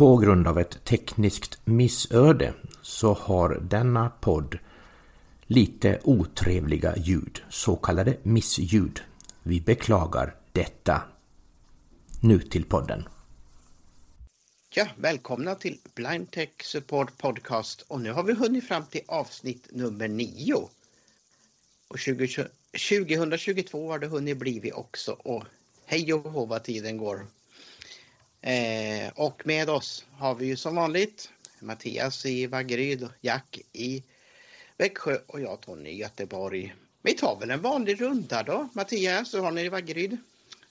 På grund av ett tekniskt missöde så har denna podd lite otrevliga ljud, så kallade missljud. Vi beklagar detta. Nu till podden. Ja, välkomna till Blind Tech Support Podcast och nu har vi hunnit fram till avsnitt nummer nio. Och 20, 2022 har det hunnit bli vi också och hej och hå vad tiden går. Eh, och med oss har vi ju som vanligt Mattias i Vaggeryd Jack i Växjö och jag Tony i Göteborg. Vi tar väl en vanlig runda då. Mattias, hur har ni i Vaggeryd?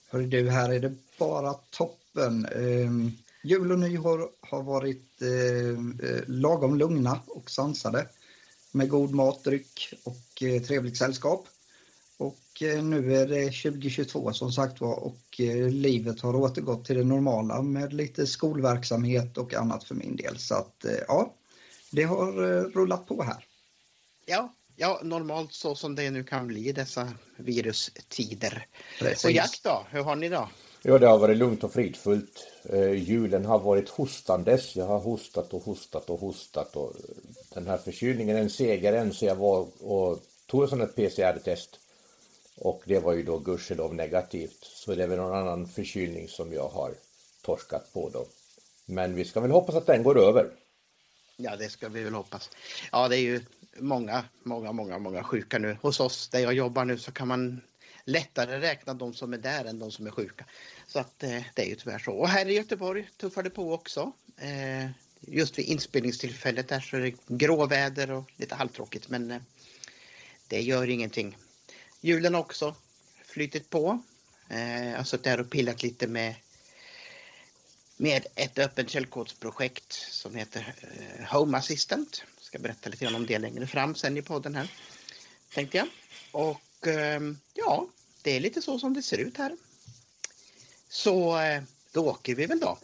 Hör du, här är det bara toppen. Eh, jul och nyår har varit eh, eh, lagom lugna och sansade med god mat, dryck och eh, trevligt sällskap. Och eh, nu är det 2022 som sagt var och eh, livet har återgått till det normala med lite skolverksamhet och annat för min del. Så att eh, ja, det har rullat på här. Ja, ja normalt så som det nu kan bli dessa virustider. Precis. Och Jack då, hur har ni då? Ja, det har varit lugnt och fridfullt. Eh, julen har varit hostandes. Jag har hostat och hostat och hostat och den här förkylningen är en seger än så jag var och tog en sån här PCR-test och det var ju då gudskelov negativt. Så det är väl någon annan förkylning som jag har torskat på då. Men vi ska väl hoppas att den går över. Ja, det ska vi väl hoppas. Ja, det är ju många, många, många, många sjuka nu. Hos oss där jag jobbar nu så kan man lättare räkna de som är där än de som är sjuka. Så att eh, det är ju tyvärr så. Och här i Göteborg tuffar det på också. Eh, just vid inspelningstillfället där så är det gråväder och lite halvtråkigt men eh, det gör ingenting. Julen har också flyttit på. Eh, alltså jag har suttit här och pillat lite med med ett öppet källkodsprojekt som heter eh, Home Assistant. Jag ska berätta lite grann om det längre fram sen i podden här. Tänkte jag. Och ehm, ja, det är lite så som det ser ut här. Så eh, då åker vi väl då.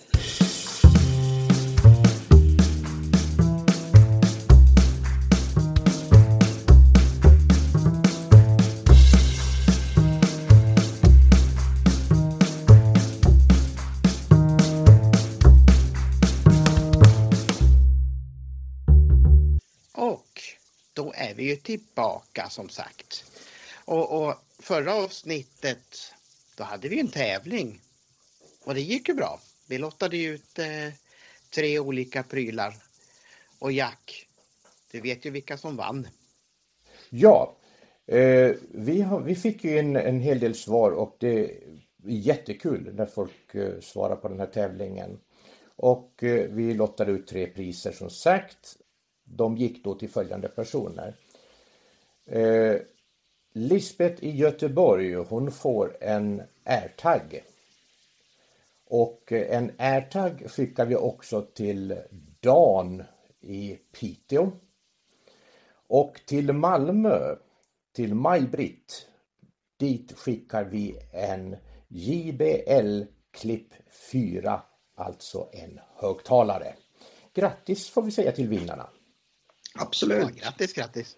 Vi ju tillbaka som sagt. Och, och förra avsnittet, då hade vi en tävling. Och det gick ju bra. Vi lottade ut eh, tre olika prylar. Och Jack, du vet ju vilka som vann. Ja, eh, vi, har, vi fick ju en, en hel del svar och det är jättekul när folk eh, svarar på den här tävlingen. Och eh, vi lottade ut tre priser som sagt. De gick då till följande personer. Eh, Lisbeth i Göteborg, hon får en airtag. Och eh, en airtag skickar vi också till Dan i Piteå. Och till Malmö, till Maj-Britt, dit skickar vi en JBL Clip 4, alltså en högtalare. Grattis får vi säga till vinnarna. Absolut. Ja, grattis, grattis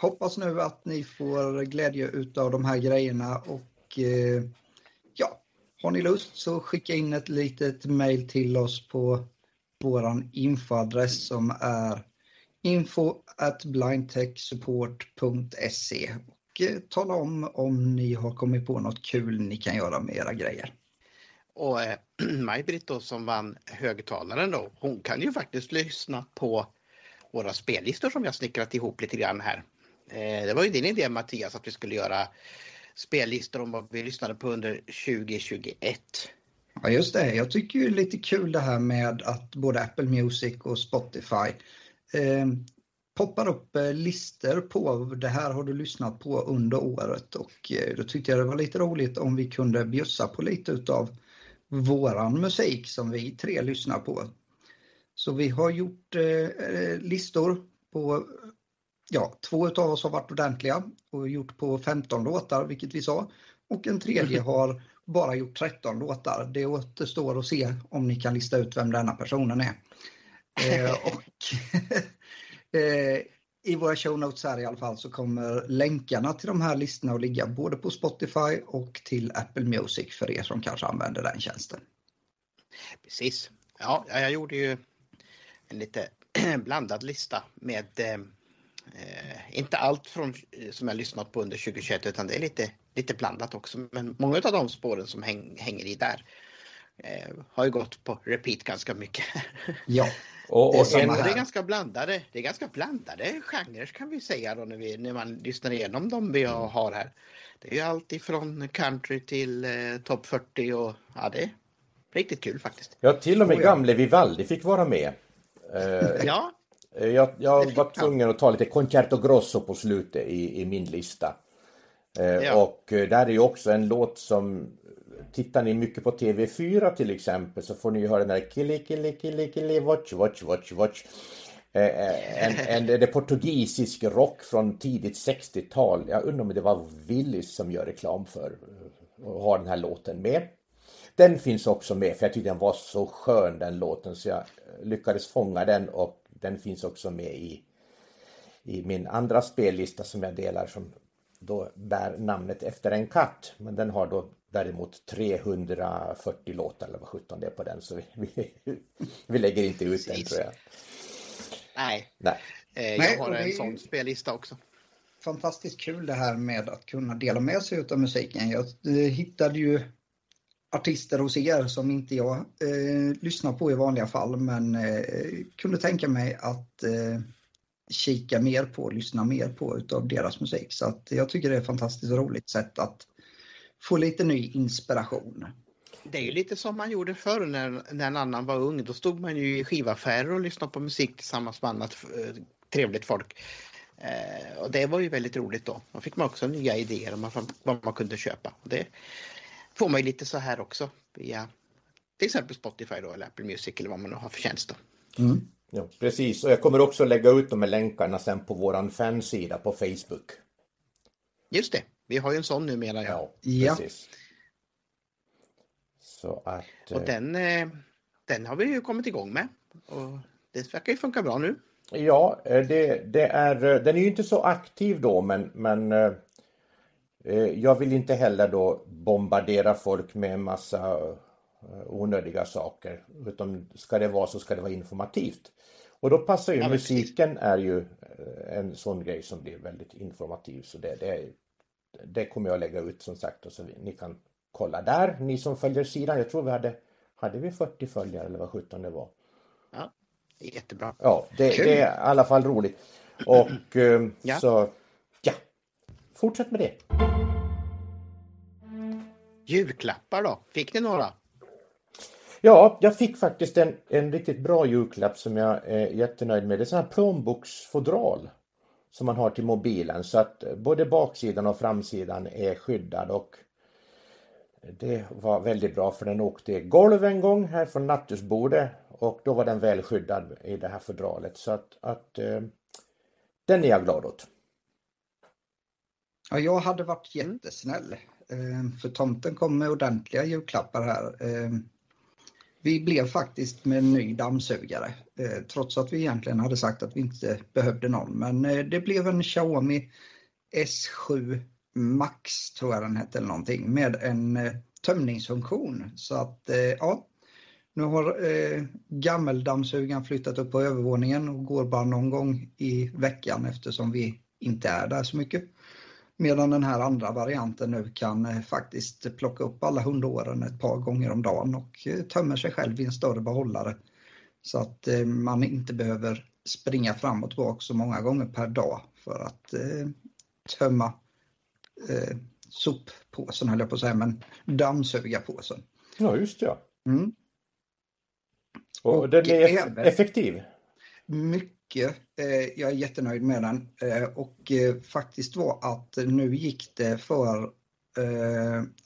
hoppas nu att ni får glädje utav de här grejerna och eh, ja, har ni lust så skicka in ett litet mail till oss på våran infoadress som är info at blindtechsupport.se och eh, tala om om ni har kommit på något kul ni kan göra med era grejer. Och eh, Maj-Britt då som vann högtalaren då, hon kan ju faktiskt lyssna på våra spellistor som jag snickrat ihop lite grann här. Eh, det var ju din idé Mattias att vi skulle göra spellistor om vad vi lyssnade på under 2021. Ja just det, jag tycker det är lite kul det här med att både Apple Music och Spotify eh, poppar upp eh, listor på det här har du lyssnat på under året och eh, då tyckte jag det var lite roligt om vi kunde bjussa på lite utav våran musik som vi tre lyssnar på. Så vi har gjort eh, listor på ja, två av oss har varit ordentliga och gjort på 15 låtar, vilket vi sa. Och en tredje har bara gjort 13 låtar. Det återstår att se om ni kan lista ut vem denna personen är. Eh, och eh, I våra show notes här i alla fall så kommer länkarna till de här listorna att ligga både på Spotify och till Apple Music för er som kanske använder den tjänsten. Precis. Ja, jag gjorde ju en lite blandad lista med eh, inte allt från, som jag lyssnat på under 2021 utan det är lite, lite blandat också. Men många av de spåren som häng, hänger i där eh, har ju gått på repeat ganska mycket. Ja. Och, och det, är, det är ganska blandade, det är ganska blandade genrer kan vi säga då när, vi, när man lyssnar igenom dem vi har här. Det är ju allt ifrån country till eh, topp 40 och ja, det är riktigt kul faktiskt. Ja, till och med oh, ja. gamle Vivaldi fick vara med. Eh, ja. Jag, jag var tvungen att ta lite Concerto Grosso på slutet i, i min lista. Eh, ja. Och eh, där är ju också en låt som Tittar ni mycket på TV4 till exempel så får ni ju höra den där Kili Kili Kili Kili Watch Watch Watch Watch en, en, är portugisisk rock från tidigt 60-tal. Jag undrar om det var Willys som gör reklam för och har den här låten med. Den finns också med för jag tyckte den var så skön den låten så jag lyckades fånga den och den finns också med i, i min andra spellista som jag delar som då bär namnet efter en katt. Men den har då däremot 340 låtar eller vad 17 det är på den så vi, vi, vi lägger inte ut Precis. den tror jag. Nej, Nej. Eh, jag har en sån spellista också. Fantastiskt kul det här med att kunna dela med sig av musiken. Jag eh, hittade ju artister hos er som inte jag eh, lyssnar på i vanliga fall men eh, kunde tänka mig att eh, kika mer på, lyssna mer på utav deras musik. Så att jag tycker det är ett fantastiskt roligt sätt att få lite ny inspiration. Det är ju lite som man gjorde förr när, när en annan var ung. Då stod man ju i skivaffärer och lyssnade på musik tillsammans med annat eh, trevligt folk. Eh, och det var ju väldigt roligt då. Då fick man också nya idéer om vad man kunde köpa. Det får man ju lite så här också via till exempel Spotify då, eller Apple Music eller vad man nu har för tjänst. Mm. Ja, precis, och jag kommer också lägga ut de här länkarna sen på våran fansida på Facebook. Just det, vi har ju en sån numera. Ja, ja precis. Så att, och den, eh, den har vi ju kommit igång med. Och det verkar ju funka bra nu. Ja, eh, det, det är, eh, den är ju inte så aktiv då men, men jag vill inte heller då bombardera folk med en massa onödiga saker. Utan ska det vara så ska det vara informativt. Och då passar ju ja, musiken precis. är ju en sån grej som blir väldigt informativ. Så det, det, det kommer jag lägga ut som sagt och så ni kan kolla där, ni som följer sidan. Jag tror vi hade, hade vi 40 följare eller vad 17 det var. Ja, jättebra. Ja, det, det är i alla fall roligt. Och eh, ja. så, ja, fortsätt med det. Julklappar då, fick ni några? Ja, jag fick faktiskt en, en riktigt bra julklapp som jag är jättenöjd med. Det är sån här plånboksfodral som man har till mobilen så att både baksidan och framsidan är skyddad och det var väldigt bra för den åkte i golv en gång här från nattduksbordet och då var den väl skyddad i det här fodralet så att, att eh, den är jag glad åt. Ja, jag hade varit jättesnäll eh, Eh, för tomten kom med ordentliga julklappar här. Eh, vi blev faktiskt med en ny dammsugare eh, trots att vi egentligen hade sagt att vi inte behövde någon men det blev en Xiaomi S7 Max tror jag den hette eller någonting med en tömningsfunktion. Så att ja, nu har eh, gammeldammsugaren flyttat upp på övervåningen och går bara någon gång i veckan eftersom vi inte är där så mycket. Medan den här andra varianten nu kan eh, faktiskt plocka upp alla hundåren ett par gånger om dagen och eh, tömmer sig själv i en större behållare. Så att eh, man inte behöver springa fram och tillbaka så många gånger per dag för att tömma eh, soppåsen höll jag på att säga, men dammsugarpåsen. Ja, just ja. Mm. Och, och den är effektiv? Mycket mycket. Eh, jag är jättenöjd med den eh, och eh, faktiskt var att nu gick det för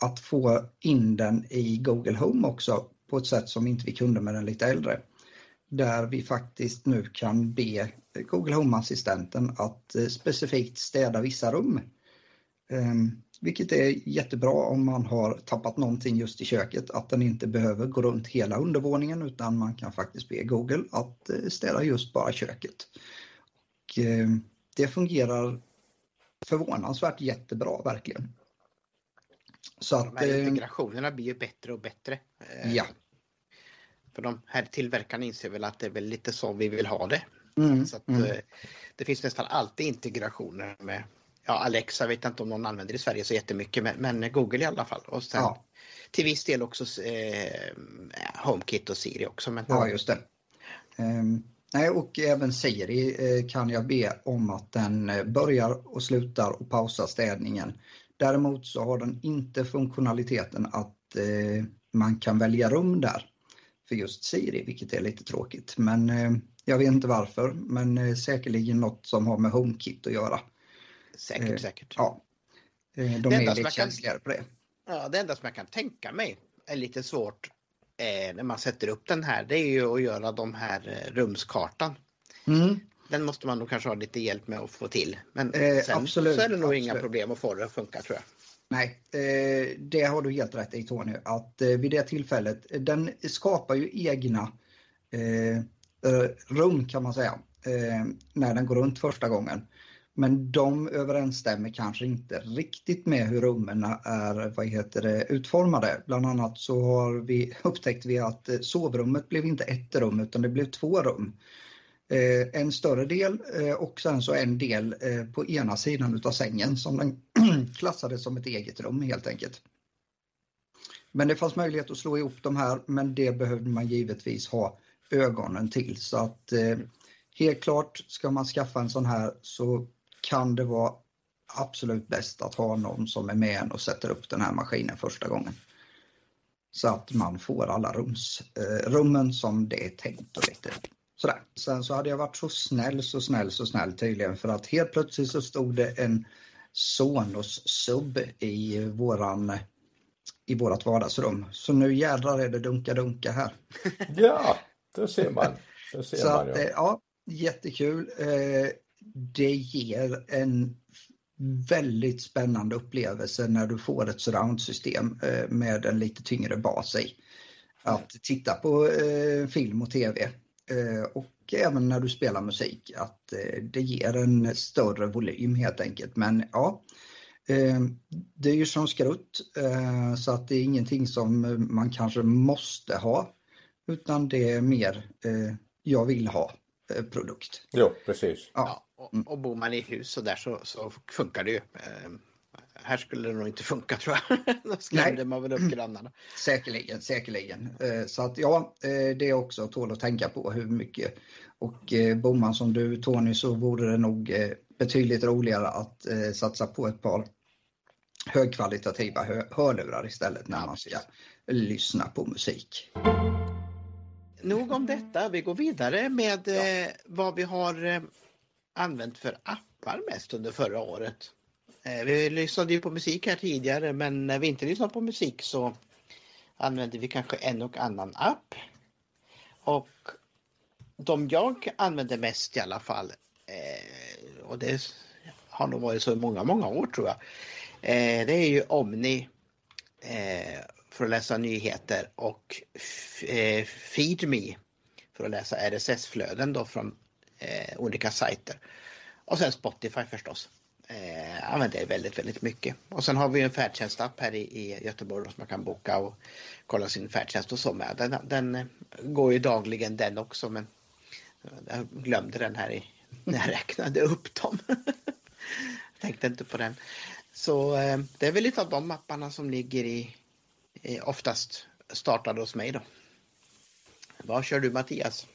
att få in den i Google Home också på ett sätt som inte vi kunde med den lite äldre. Där vi faktiskt nu kan be Google Home-assistenten att specifikt städa vissa rum ehm, vilket är jättebra om man har tappat någonting just i köket, att den inte behöver gå runt hela undervåningen utan man kan faktiskt be Google att eh, städa just bara köket. Och ehm, det fungerar förvånansvärt jättebra verkligen. Så att, De här ehm, integrationerna blir ju bättre och bättre. Ja. För de här tillverkarna inser väl att det är väl lite så vi vill ha det. Mm, Så att, mm. eh, Det finns nästan alltid integrationer med ja, Alexa vet jag inte om någon använder i Sverige så jättemycket men, men Google i alla fall. Och sen Ja. till viss del också eh, HomeKit och Siri också. Men, Ja, just det. Ehm, nej, och även Siri eh, kan jag be om att den eh, börjar och slutar och pausar städningen. Däremot så har den inte funktionaliteten att eh, man kan välja rum där för just Siri, vilket är lite tråkigt. Men eh, jag vet inte varför, men eh, säkerligen något som har med HomeKit att göra. Säkert, Eh, säkert. Ja, eh, de Det är lite som jag kan- känsligare på det. Ja, det enda som jag kan tänka mig är lite svårt eh, när man sätter upp den här, det är ju att göra de här eh, rumskartan. Mm. Den måste man nog kanske ha lite hjälp med att få till. Men Eh, sen absolut, så är det nog inga absolut. problem att få det att funka tror jag. Nej, eh, det har du helt rätt i Tony, att eh, vid det tillfället, eh, den skapar ju egna rum kan man säga, när den går runt första gången. Men de överensstämmer kanske inte riktigt med hur rummen är vad heter det, utformade. Bland annat så har vi, upptäckte vi att eh, sovrummet blev inte ett rum utan det blev två rum. Eh, en större del eh, och sen så en del eh, på ena sidan utav sängen som den klassades som ett eget rum helt enkelt. Men det fanns möjlighet att slå ihop de här men det behövde man givetvis ha ögonen till så att eh, helt klart ska man skaffa en sån här så kan det vara absolut bäst att ha någon som är med en och sätter upp den här maskinen första gången. Så att man får alla rums, eh, rummen som det är tänkt och lite sådär. Sen så hade jag varit så snäll, så snäll, så snäll tydligen för att helt plötsligt så stod det en Sonos sub i våran i vårat vardagsrum. Så nu jädrar är det dunka dunka här. Ja, då ser man. Då ser Så man att, eh, ja. ja, jättekul. Eh, det ger en väldigt spännande upplevelse när du får ett surroundsystem eh, med en lite tyngre bas i. Att titta på eh, film och tv eh, och även när du spelar musik att det ger en större volym helt enkelt. Men ja, det är ju som skrutt så att det är ingenting som man kanske måste ha utan det är mer jag vill ha produkt. Jo, precis. Ja. Ja, och, och bor man i hus så där så, så funkar det ju. Eh, här skulle det nog inte funka tror jag. Då skrämde Nej. man väl upp grannarna. Säkerligen, säkerligen. Eh, Så att ja, eh, det är också tål att tänka på hur mycket. Och eh, bor man som du Tony så vore det nog eh, betydligt roligare att eh, satsa på ett par högkvalitativa hö- hörlurar istället när Ja, man ska lyssna på musik. Nog om detta. Vi går vidare med eh, vad vi har eh, använt för appar mest under förra året. Eh, vi lyssnade ju på musik här tidigare men när vi inte lyssnade på musik så använde vi kanske en och annan app. Och de jag använder mest i alla fall och det har nog varit så i många, många år tror jag. Det är ju Omni för att läsa nyheter och eh, FeedMe för att läsa RSS-flöden då från eh, olika sajter. Och sen Spotify förstås. Eh, använder det väldigt, väldigt mycket. Och sen har vi en färdtjänstapp här i, i Göteborg som man kan boka och kolla sin färdtjänst och så med. Den, den går ju dagligen den också men jag glömde den här i, när jag räknade upp dem. Jag Tänkte inte på den. Så eh, det är väl lite av de mapparna som ligger i Eh, oftast startade hos mig då. Vad kör du Mattias?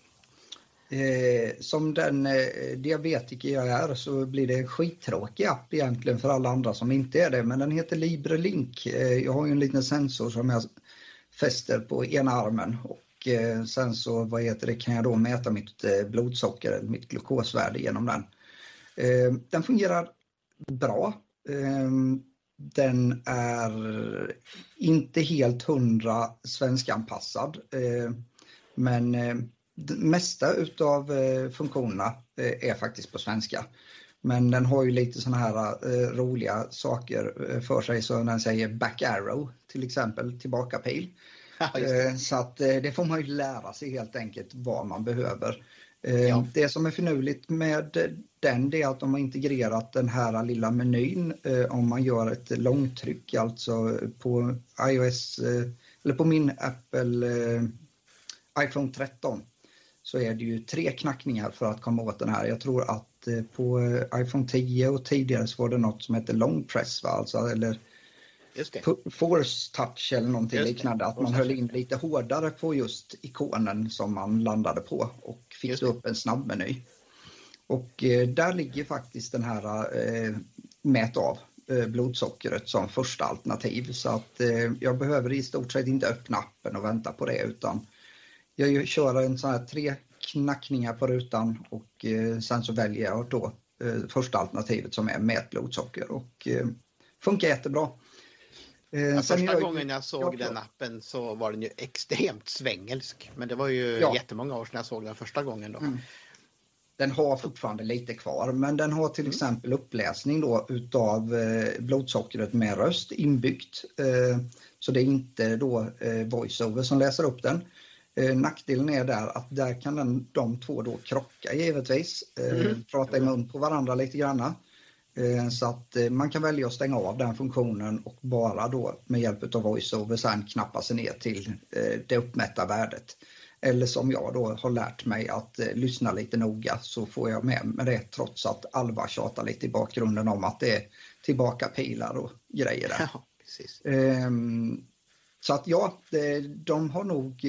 Eh, som den eh, diabetiker jag är så blir det en skittråkig app egentligen för alla andra som inte är det. Men den heter LibreLink. Eh, jag har ju en liten sensor som jag fäster på ena armen och eh, sen så vad heter det, kan jag då mäta mitt eh, blodsocker, eller mitt glukosvärde genom den. Eh, den fungerar bra. Eh, den är inte helt hundra svenskanpassad. Eh, men eh, det mesta utav eh, funktionerna är faktiskt på svenska. Men den har ju lite sådana här roliga saker för sig så den säger back arrow till exempel, tillbaka pil. Ja, Så att det får man ju lära sig helt enkelt vad man behöver. Ja. Eh, det som är finurligt med den det är att de har integrerat den här lilla menyn eh, om man gör ett långtryck alltså på iOS eh, eller på min Apple iPhone 13 så är det ju tre knackningar för att komma åt den här. Jag tror att på iPhone 10 och tidigare så var det något som hette long press, va? Alltså, eller force touch eller någonting liknande. Att man höll in lite hårdare på just ikonen som man landade på och fick upp en snabbmeny. Och eh, där ligger faktiskt den här eh, mät av eh, blodsockret som första alternativ så att eh, jag behöver i stort sett inte öppna appen och vänta på det utan jag kör en sån här tre knackningar på rutan och eh, sen så väljer jag då första alternativet som är mät blodsocker och funkar jättebra. Eh, ja, första jag, gången jag såg jag, den appen så var den ju extremt svängelsk. Men det var ju ja. jättemånga år sedan jag såg den första gången. Då. Mm. Den har fortfarande lite kvar men den har till mm. exempel uppläsning då utav eh, blodsockret med röst inbyggt. Eh, så det är inte då eh, voiceover som läser upp den. Eh, nackdelen är där att där kan den, de två då krocka givetvis. Eh, mm. Prata i mun på varandra lite granna. Eh, så att eh, man kan välja att stänga av den funktionen och bara då med hjälp av VoiceOver sen knappa sig ner till eh, det uppmätta värdet. Eller som jag då har lärt mig att lyssna lite noga så får jag med mig det trots att Alva tjatar lite i bakgrunden om att det är tillbaka pilar och grejer där. Ja, precis. Ehm, så att ja, de har nog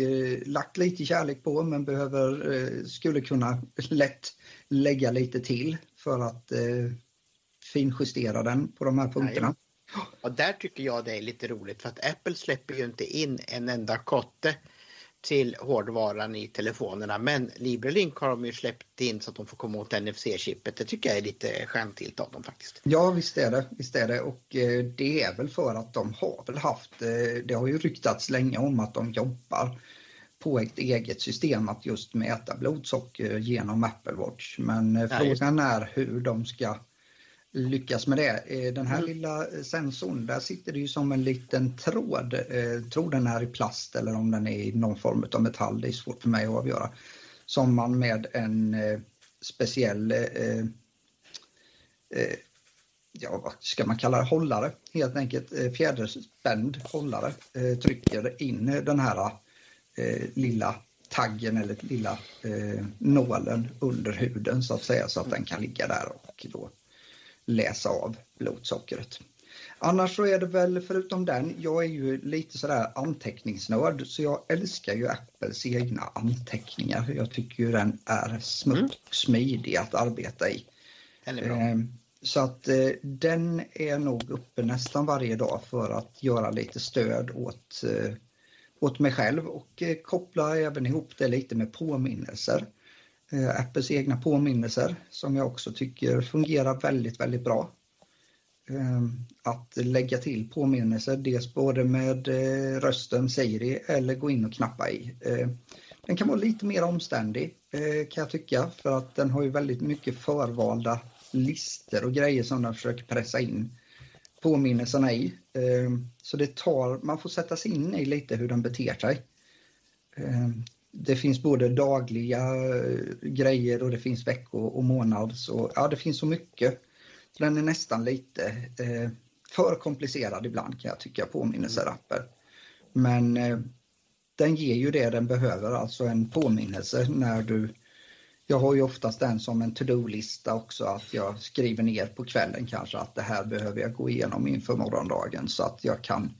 lagt lite kärlek på men behöver, skulle kunna lätt lägga lite till för att finjustera den på de här punkterna. Och där tycker jag det är lite roligt för att Apple släpper ju inte in en enda kotte till hårdvaran i telefonerna men LibreLink har de ju släppt in så att de får komma åt NFC-chippet. Det tycker jag är lite skämtilt av dem faktiskt. Ja visst är det, visst är det och eh, det är väl för att de har väl haft, eh, det har ju ryktats länge om att de jobbar på ett eget system att just mäta blodsocker genom Apple Watch men eh, frågan är hur de ska lyckas med det. Eh, den här mm. lilla sensorn, där sitter det ju som en liten tråd. Jag eh, tror den är i plast eller om den är i någon form av metall, det är svårt för mig att avgöra. Som man med en eh, speciell, ja vad ska man kalla det, hållare helt enkelt, fjäderspänd hållare, trycker in den här lilla taggen eller lilla nålen under huden så att säga så att den kan ligga där och då läsa av blodsockret. Annars så är det väl förutom den, jag är ju lite sådär anteckningsnörd så jag älskar ju Apples egna anteckningar. Jag tycker ju den är smutt och smidig att arbeta i. Ehm, så att eh, den är nog uppe nästan varje dag för att göra lite stöd åt, eh, åt mig själv och eh, koppla även ihop det lite med påminnelser. Eh, Apples egna påminnelser som jag också tycker fungerar väldigt, väldigt bra. Ehm, att lägga till påminnelser, dels både med eh, rösten Siri eller gå in och knappa i. Ehm, den kan vara lite mer omständig eh, kan jag tycka för att den har ju väldigt mycket förvalda listor och grejer som den försöker pressa in påminnelserna i. Ehm, så det tar, man får sätta sig in i lite hur den beter sig det finns både dagliga eh, grejer och det finns veckor och månads och ja, det finns så mycket. Så den är nästan lite eh, för komplicerad ibland kan jag tycka, påminnelserapper. Men eh, den ger ju det den behöver, alltså en påminnelse när du jag har ju oftast den som en to-do-lista också, att jag skriver ner på kvällen kanske att det här behöver jag gå igenom inför morgondagen så att jag kan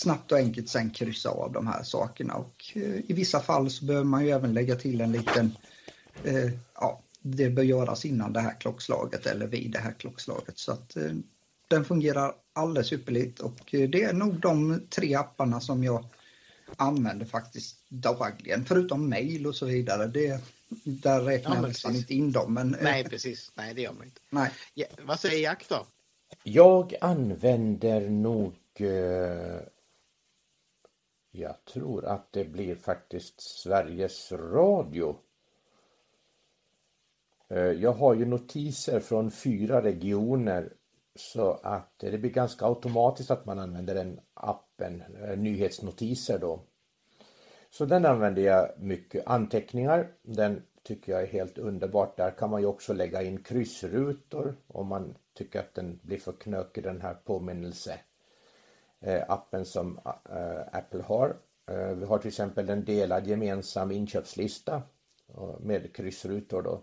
snabbt och enkelt sen kryssa av de här sakerna och eh, i vissa fall så behöver man ju även lägga till en liten, eh, ja, det bör göras innan det här klockslaget eller vid det här klockslaget så att eh, den fungerar alldeles ypperligt och det är nog de tre apparna som jag använder faktiskt dagligen, förutom mail och så vidare. Det, där räknar ja, jag nästan inte in dem. Men... Nej, precis. Nej, det gör man inte. Nej. Ja, vad säger Jack då? Jag använder nog eh, jag tror att det blir faktiskt Sveriges Radio. Eh, jag har ju notiser från fyra regioner så att det blir ganska automatiskt att man använder den appen, eh, nyhetsnotiser då. Så den använder jag mycket. Anteckningar, den tycker jag är helt underbart. Där kan man ju också lägga in kryssrutor om man tycker att den blir för knökig den här påminnelse Eh, appen som eh, Apple har. Eh, vi har till exempel en delad gemensam inköpslista med kryssrutor då.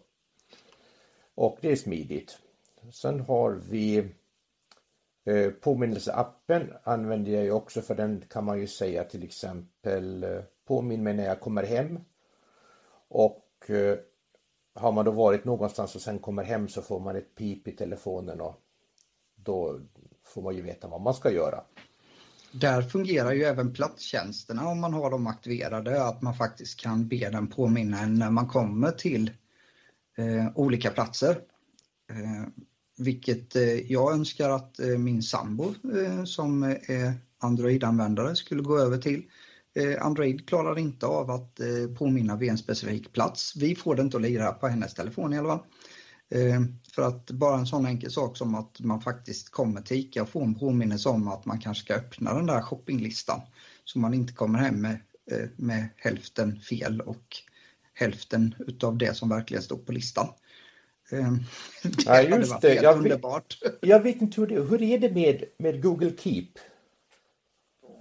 Och det är smidigt. Sen har vi påminnelseappen använder jag ju också för den kan man ju säga till exempel påminn mig när jag kommer hem. Och har man då varit någonstans och sen kommer hem så får man ett pip i telefonen och då får man ju veta vad man ska göra. Där fungerar ju även platstjänsterna om man har dem aktiverade, att man faktiskt kan be den påminna en när man kommer till eh, olika platser. Eh, vilket eh, jag önskar att eh, min sambo eh, som är Android-användare skulle gå över till. Eh, Android klarar inte av att eh, påminna vid en specifik plats. Vi får det inte att lira på hennes telefon i alla fall. Eh, för att bara en sån enkel sak som att man faktiskt kommer till ICA och får en påminnelse om att man kanske ska öppna den där shoppinglistan. Så man inte kommer hem med, eh, med hälften fel och hälften utav det som verkligen står på listan. Eh, det ja, just det. Jag underbart. Vet, jag vet inte hur det hur är det med, med Google Keep?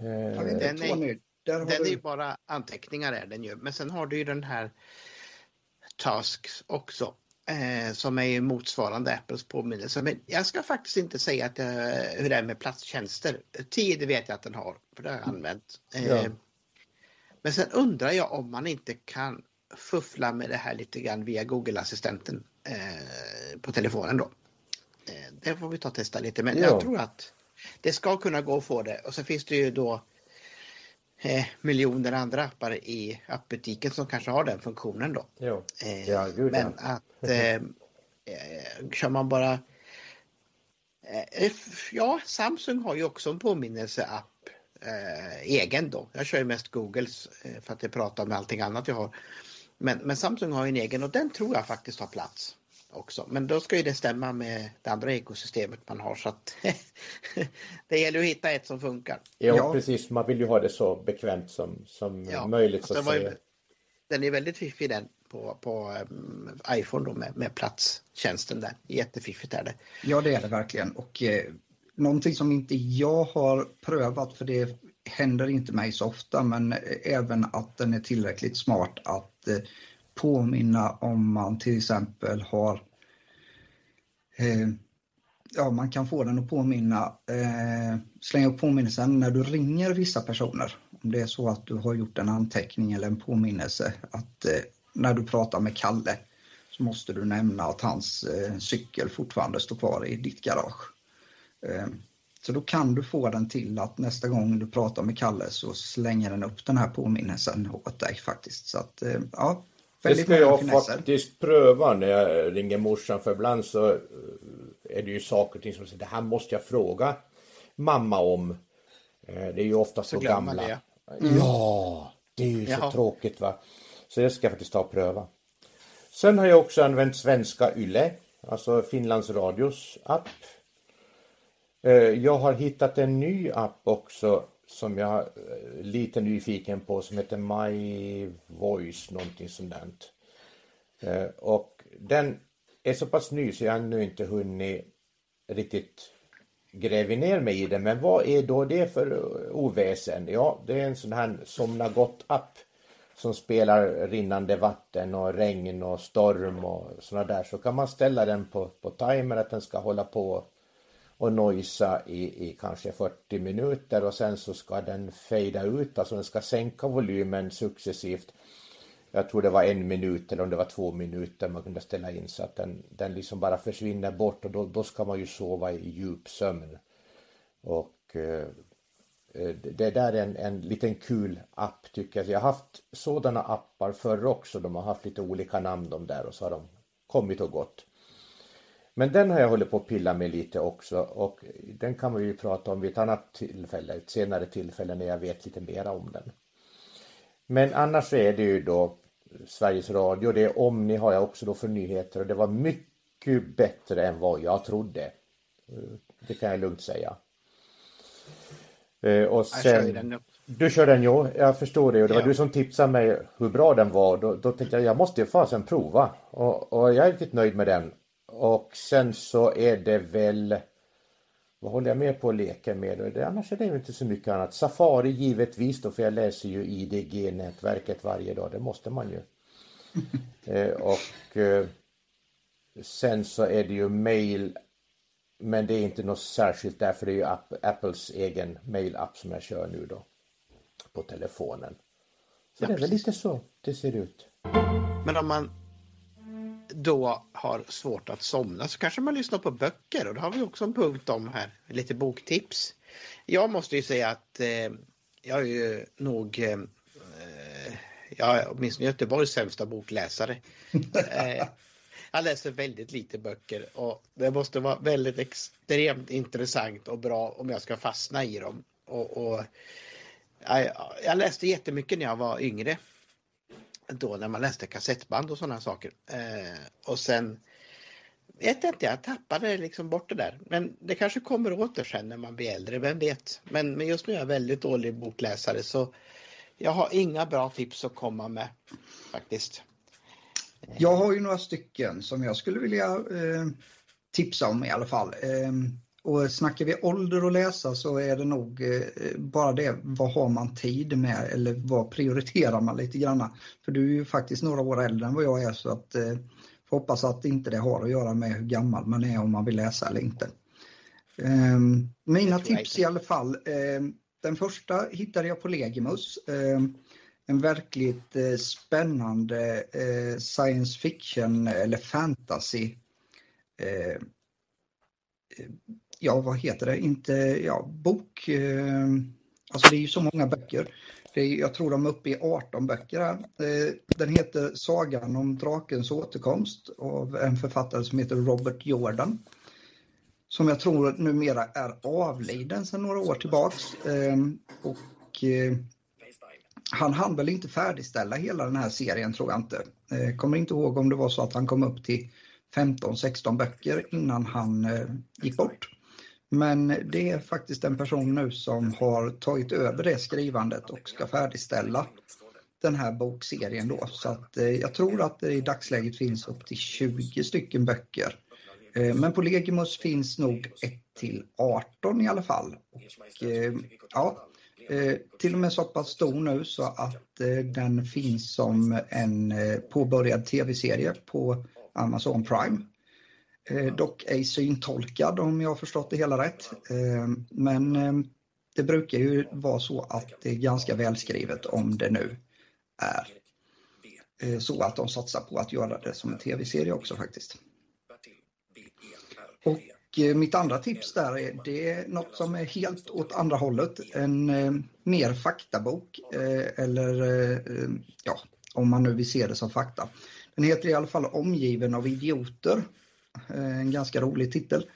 Den är, den är ju bara anteckningar är den ju, men sen har du ju den här Tasks också eh, som är motsvarande Apples påminnelse. Men jag ska faktiskt inte säga att, eh, hur det är med platstjänster. Tid vet jag att den har, för det har jag använt. Eh, ja. Men sen undrar jag om man inte kan fuffla med det här lite grann via Google-assistenten eh, på telefonen då. Eh, det får vi ta och testa lite, men ja. jag tror att det ska kunna gå att få det. Och så finns det ju då eh, miljoner andra appar i appbutiken som kanske har den funktionen då. Eh, ja, gud, men ja. att eh, eh, kör man bara eh, Ja, Samsung har ju också en påminnelseapp eh, egen då. Jag kör ju mest Googles eh, för att det pratar med allting annat jag har. Men, men Samsung har en egen och den tror jag faktiskt har plats också. Men då ska ju det stämma med det andra ekosystemet man har så att det gäller att hitta ett som funkar. Ja, ja, precis, man vill ju ha det så bekvämt som, som ja, möjligt. Så alltså, ju, den är väldigt fiffig den på, på um, iPhone då med, med platstjänsten där. Jättefiffigt är det. Ja det är det verkligen och eh, någonting som inte jag har prövat för det händer inte mig så ofta men även att den är tillräckligt smart att eh, påminna om man till exempel har eh, Ja, man kan få den att påminna, eh, slänga upp påminnelsen när du ringer vissa personer. Om det är så att du har gjort en anteckning eller en påminnelse att eh, när du pratar med Kalle så måste du nämna att hans eh, cykel fortfarande står kvar i ditt garage. Eh, så då kan du få den till att nästa gång du pratar med Kalle så slänger den upp den här påminnelsen åt dig faktiskt. Så att, eh, ja, det ska jag finesser. faktiskt pröva när jag ringer morsan för ibland så eh, är det ju saker och ting som säger det här måste jag fråga mamma om. Eh, det är ju ofta så, gamla. Det. Mm. Ja, det är ju Jaha. så tråkigt va. Så det ska jag faktiskt ta och pröva. Sen har jag också använt svenska YLE, alltså Finlands radios app. Eh, jag har hittat en ny app också som jag är lite nyfiken på som heter My Voice någonting sånt där. Eh, och den är så pass ny så jag har ännu inte hunnit riktigt gräva ner mig i den. Men vad är då det för eh, oväsen? Ja, det är en sån här somna gott-app som spelar rinnande vatten och regn och storm och sådana där. Så kan man ställa den på, på timer att den ska hålla på och noisa i, i kanske 40 minuter och sen så ska den fejda ut, alltså den ska sänka volymen successivt. Jag tror det var en minut eller om det var två minuter man kunde ställa in så att den, den liksom bara försvinner bort och då, då ska man ju sova i djup sömn. Och eh, eh det där är en, en liten kul app tycker jag. Jag har haft sådana appar förr också. De har haft lite olika namn de där och så har de kommit och gått. Men den har jag hållit på att pilla med lite också och den kan vi ju prata om vid ett annat tillfälle, ett senare tillfälle när jag vet lite mera om den. Men annars är det ju då Sveriges Radio, det är Omni har jag också då för nyheter och det var mycket bättre än vad jag trodde. Det kan jag lugnt säga. Eh, och sen, du kör den ja, jag förstår det och det var ja. du som tipsade mig hur bra den var. Då, då tänkte jag jag måste ju fasen prova och, och jag är riktigt nöjd med den och sen så är det väl vad håller jag med på att leka med? Det, annars är det inte så mycket annat. Safari givetvis då, för jag läser ju IDG-nätverket varje dag, det måste man ju. eh, och eh, sen så är det ju mail, men det är inte något särskilt därför det är ju Apples egen mail-app som jag kör nu då på telefonen. Så ja, det är väl lite så det ser ut. Men om man då har svårt att somna så kanske man lyssnar på böcker och det har vi också en punkt om här, lite boktips. Jag måste ju säga att eh, jag är ju nog, eh, jag är åtminstone Göteborgs sämsta bokläsare. eh, jag läser väldigt lite böcker och det måste vara väldigt extremt intressant och bra om jag ska fastna i dem. Och, och jag, jag läste jättemycket när jag var yngre då när man läste kassettband och sådana saker. Eh, och sen vet jag inte, jag tappade liksom bort det där. Men det kanske kommer åter sen när man blir äldre, vem vet. Men, men just nu är jag väldigt dålig bokläsare så jag har inga bra tips att komma med faktiskt. Jag har ju några stycken som jag skulle vilja eh, tipsa om i alla fall. Eh, och snackar vi ålder och läsa så är det nog eh, bara det, vad har man tid med eller vad prioriterar man lite grann? För du är ju faktiskt några år äldre än vad jag är så att eh, får hoppas att inte det har att göra med hur gammal man är om man vill läsa eller inte. Eh, mina tips i alla fall. Eh, den första hittade jag på Legimus. Ehm, en verkligt eh, spännande science fiction eller fantasy ja vad heter det, inte, ja bok, eh, alltså det är ju så många böcker. Det är, jag tror de är uppe i 18 böcker här. Eh, den heter Sagan om drakens återkomst av en författare som heter Robert Jordan. Som jag tror numera är avliden sedan några år tillbaks. Eh, och eh, han hann väl inte färdigställa hela den här serien tror jag inte. Eh, kommer inte ihåg om det var så att han kom upp till 15-16 böcker innan han eh, gick bort. Men det är faktiskt en person nu som har tagit över det skrivandet och ska färdigställa den här bokserien då. Så att eh, jag tror att det i dagsläget finns upp till 20 stycken böcker. Eh, men på Legimus finns nog 1 till 18 i alla fall. Och, eh, ja, eh, till och med så pass stor nu så att eh, den finns som en eh, påbörjad tv-serie på Amazon Prime. Eh, dock ej syntolkad om jag har förstått det hela rätt. Eh, men eh, det brukar ju vara så att det är ganska välskrivet om det nu är så att de satsar på att göra det som en tv-serie också faktiskt. Och mitt andra tips där är, det är något som är helt åt andra hållet. En mer faktabok eller ja, om man nu vill se det som fakta. Den heter i alla fall Omgiven av idioter Eh, en ganska rolig titel.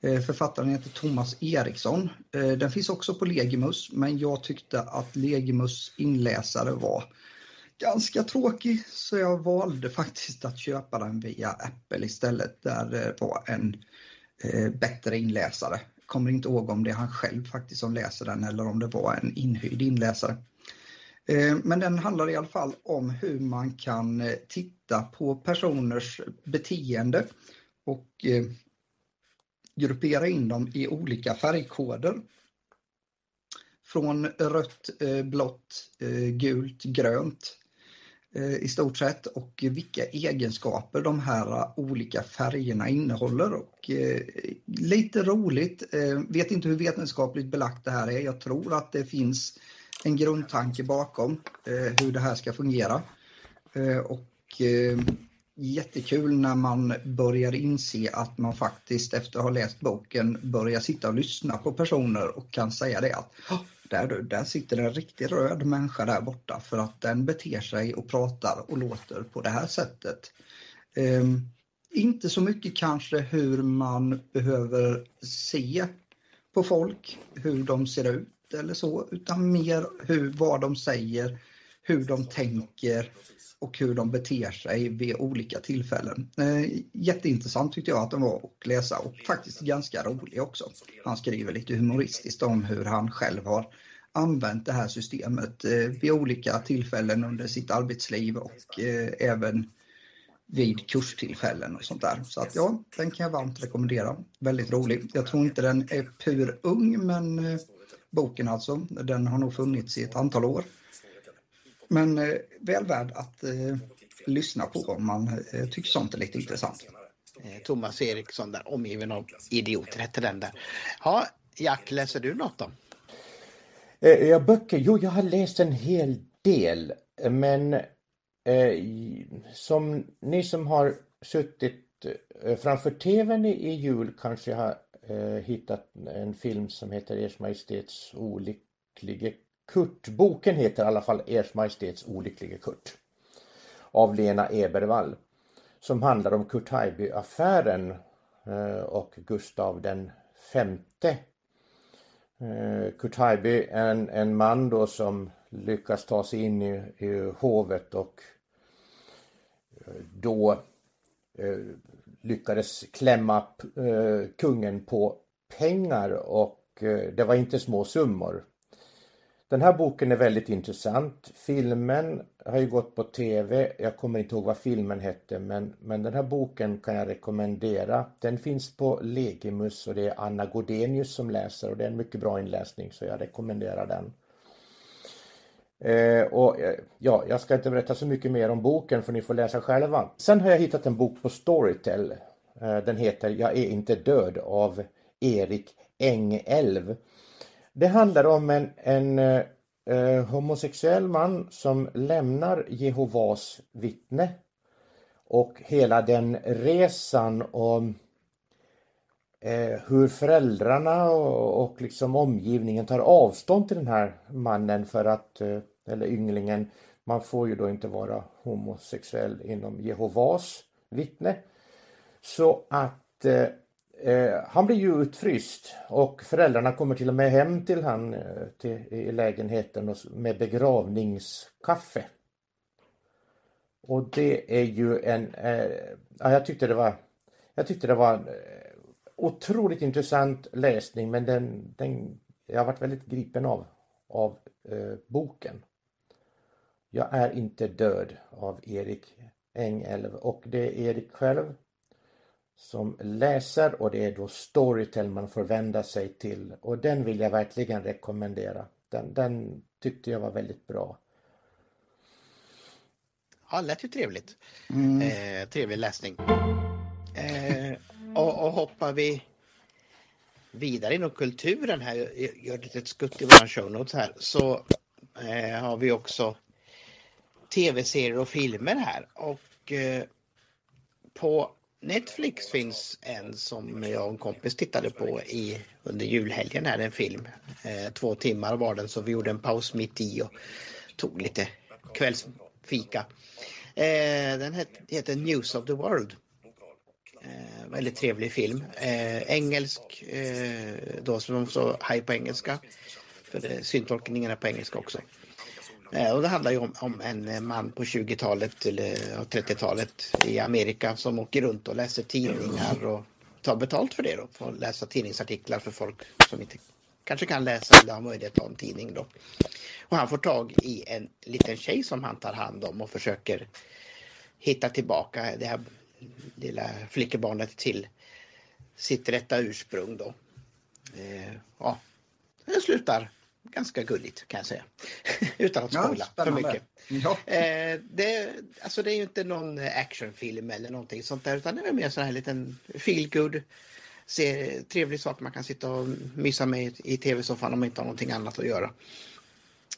Eh, författaren heter Thomas Eriksson. Eh, den finns också på Legimus men jag tyckte att Legimus inläsare var ganska tråkig så jag valde faktiskt att köpa den via Apple istället där det var en bättre inläsare. Kommer inte ihåg om det är han själv faktiskt som läser den eller om det var en inhyrd inläsare. Men den handlar i alla fall om hur man kan titta på personers beteende och eh, gruppera in dem i olika färgkoder. Från rött, eh, blått, eh, gult, grönt eh, i stort sett och vilka egenskaper de här olika färgerna innehåller. Och eh, lite roligt, eh, vet inte hur vetenskapligt belagt det här är. Jag tror att det finns en grundtanke bakom hur det här ska fungera. Och jättekul när man börjar inse att man faktiskt efter att ha läst boken börjar sitta och lyssna på personer och kan säga det att där du, där sitter en riktigt röd människa där borta för att den beter sig och pratar och låter på det här sättet. Um, inte så mycket kanske hur man behöver se på folk, hur de ser ut eller så, utan mer hur, vad de säger, hur de tänker och hur de beter sig vid olika tillfällen. Eh, jätteintressant tyckte jag att den var att läsa och faktiskt ganska rolig också. Han skriver lite humoristiskt om hur han själv har använt det här systemet eh, vid olika tillfällen under sitt arbetsliv och eh, även vid kurstillfällen och sånt där. Så att ja, den kan jag varmt rekommendera. Väldigt rolig. Jag tror inte den är pur ung, men eh, boken alltså, den har nog funnits i ett antal år. Men eh, väl värd att eh, lyssna på om man eh, tycker sånt är lite intressant. Eh, Thomas Eriksson där, omgiven av idioter hette den där. Ja, Jack, läser du något då? Eh, ja, böcker. Jo, jag har läst en hel del. Men eh, som ni som har suttit eh, framför tvn i, i jul kanske har eh, hittat en film som heter Ers Majestäts olycklige Kurt. Boken heter i alla fall Ers Majestäts olycklige Kurt. Av Lena Ebervall. Som handlar om Kurt Haijby-affären eh, och Gustav den femte. Eh, Kurt Haijby är en, en man då som lyckas ta sig in i, i hovet och eh, då eh, lyckades klämma eh, kungen på pengar och eh, det var inte små summor. Den här boken är väldigt intressant. Filmen har ju gått på tv. Jag kommer inte ihåg vad filmen hette men, men den här boken kan jag rekommendera. Den finns på Legimus och det är Anna Godenius som läser och det är en mycket bra inläsning så jag rekommenderar den. Eh, och eh, ja, jag ska inte berätta så mycket mer om boken för ni får läsa själva. Sen har jag hittat en bok på Storytel. Eh, den heter Jag är inte död av Erik Engelv. Det handlar om en, en eh, eh, homosexuell man som lämnar Jehovas vittne och hela den resan om eh, hur föräldrarna och, och liksom omgivningen tar avstånd till den här mannen för att, eh, eller ynglingen, man får ju då inte vara homosexuell inom Jehovas vittne. Så att eh, Eh, han blir ju utfryst och föräldrarna kommer till och med hem till han eh, till, i lägenheten med begravningskaffe. Och det är ju en, eh, ja, jag tyckte det var, jag tyckte det var en eh, otroligt intressant läsning men den, den, jag har varit väldigt gripen av, av eh, boken. Jag är inte död av Erik Engelv och det är Erik själv som läser och det är då Storytel man får vända sig till och den vill jag verkligen rekommendera. Den, den tyckte jag var väldigt bra. Ja, lät ju trevligt. Mm. Eh, trevlig läsning. Eh, och, och hoppar vi vidare inom kulturen här, gör ett litet skutt i våran show notes här, så eh, har vi också tv-serier och filmer här och eh, på Netflix finns en som jag och en kompis tittade på i, under julhelgen här, en film. Eh, två timmar var den så vi gjorde en paus mitt i och tog lite kvällsfika. Eh, den heter News of the World. Eh, väldigt trevlig film. Eh, engelsk, eh, då som de så haj på engelska. För syntolkningen är på engelska också. Eh, och det handlar ju om, om en eh, man på 20-talet eller 30-talet i Amerika som åker runt och läser tidningar och tar betalt för det då. Får läsa tidningsartiklar för folk som inte kanske kan läsa eller har möjlighet att ha en tidning då. Och han får tag i en liten tjej som han tar hand om och försöker hitta tillbaka det här lilla flickebarnet till sitt rätta ursprung då. Eh, ja, det slutar ganska gulligt kan jag säga. Utan att spoila ja, för mycket. Ja. Eh, det, alltså det är ju inte någon actionfilm eller någonting sånt där utan det är mer så här liten feel good se, trevlig sak man kan sitta och mysa med i tv-soffan om man inte har någonting annat att göra.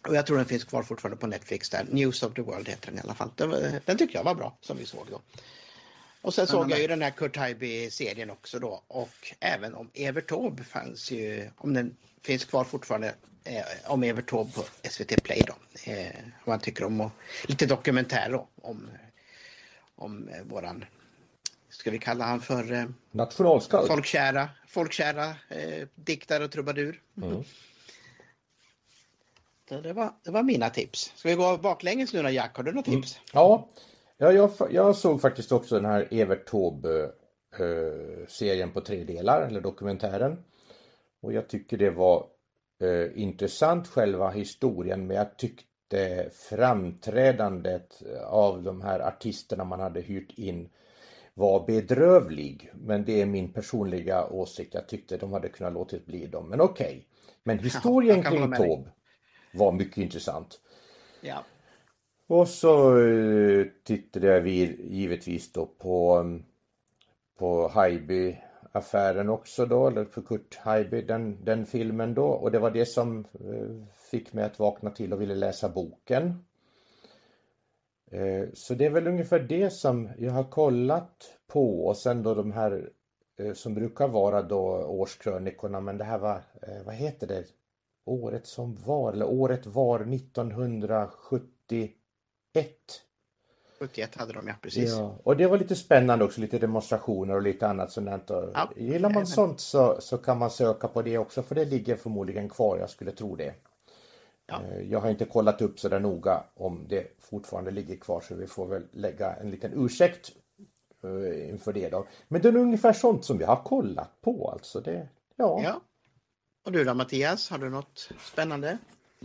Och jag tror den finns kvar fortfarande på Netflix där. News of the World heter den i alla fall. Den, den tycker jag var bra som vi såg då. Och sen såg jag ju den här Kurt Haijby-serien också då och även om Evert Taube fanns ju, om den finns kvar fortfarande, eh, om Evert Taube på SVT Play då. Eh, vad man tycker om och lite dokumentär då om, om eh, våran, ska vi kalla han för eh, Nationalskald? Folkkära, folkkära eh, diktare och trubadur. Mm. det, var, det var mina tips. Ska vi gå baklänges nu då Jack? Har du några tips? Mm. Ja, Ja, jag, jag såg faktiskt också den här Evert Taube eh, på tre delar, eller dokumentären. Och jag tycker det var eh, intressant själva historien men jag tyckte framträdandet av de här artisterna man hade hyrt in var bedrövlig. Men det är min personliga åsikt. Jag tyckte de hade kunnat låtit bli dem. Men okej. Okay. Men historien ja, kring Taube var mycket intressant. Ja. Och så uh, tittade vi givetvis då på, på Haijby affären också då, eller för Kurt Haijby, den, den filmen då. Och det var det som eh, fick mig att vakna till och ville läsa boken. Eh, så det är väl ungefär det som jag har kollat på och sen då de här eh, som brukar vara då årskrönikorna men det här var, vad heter det, året som var, eller året var 1971. 71 hade de ja, precis. Ja, och det var lite spännande också, lite demonstrationer och lite annat sådant. Ja, Gillar man sånt så, så kan man söka på det också för det ligger förmodligen kvar, jag skulle tro det. Ja. Eh, jag har inte kollat upp så där noga om det fortfarande ligger kvar så vi får väl lägga en liten ursäkt eh, inför det då. Men det är ungefär sånt som vi har kollat på alltså. Det, ja. ja. Och du då Mattias, har du något spännande?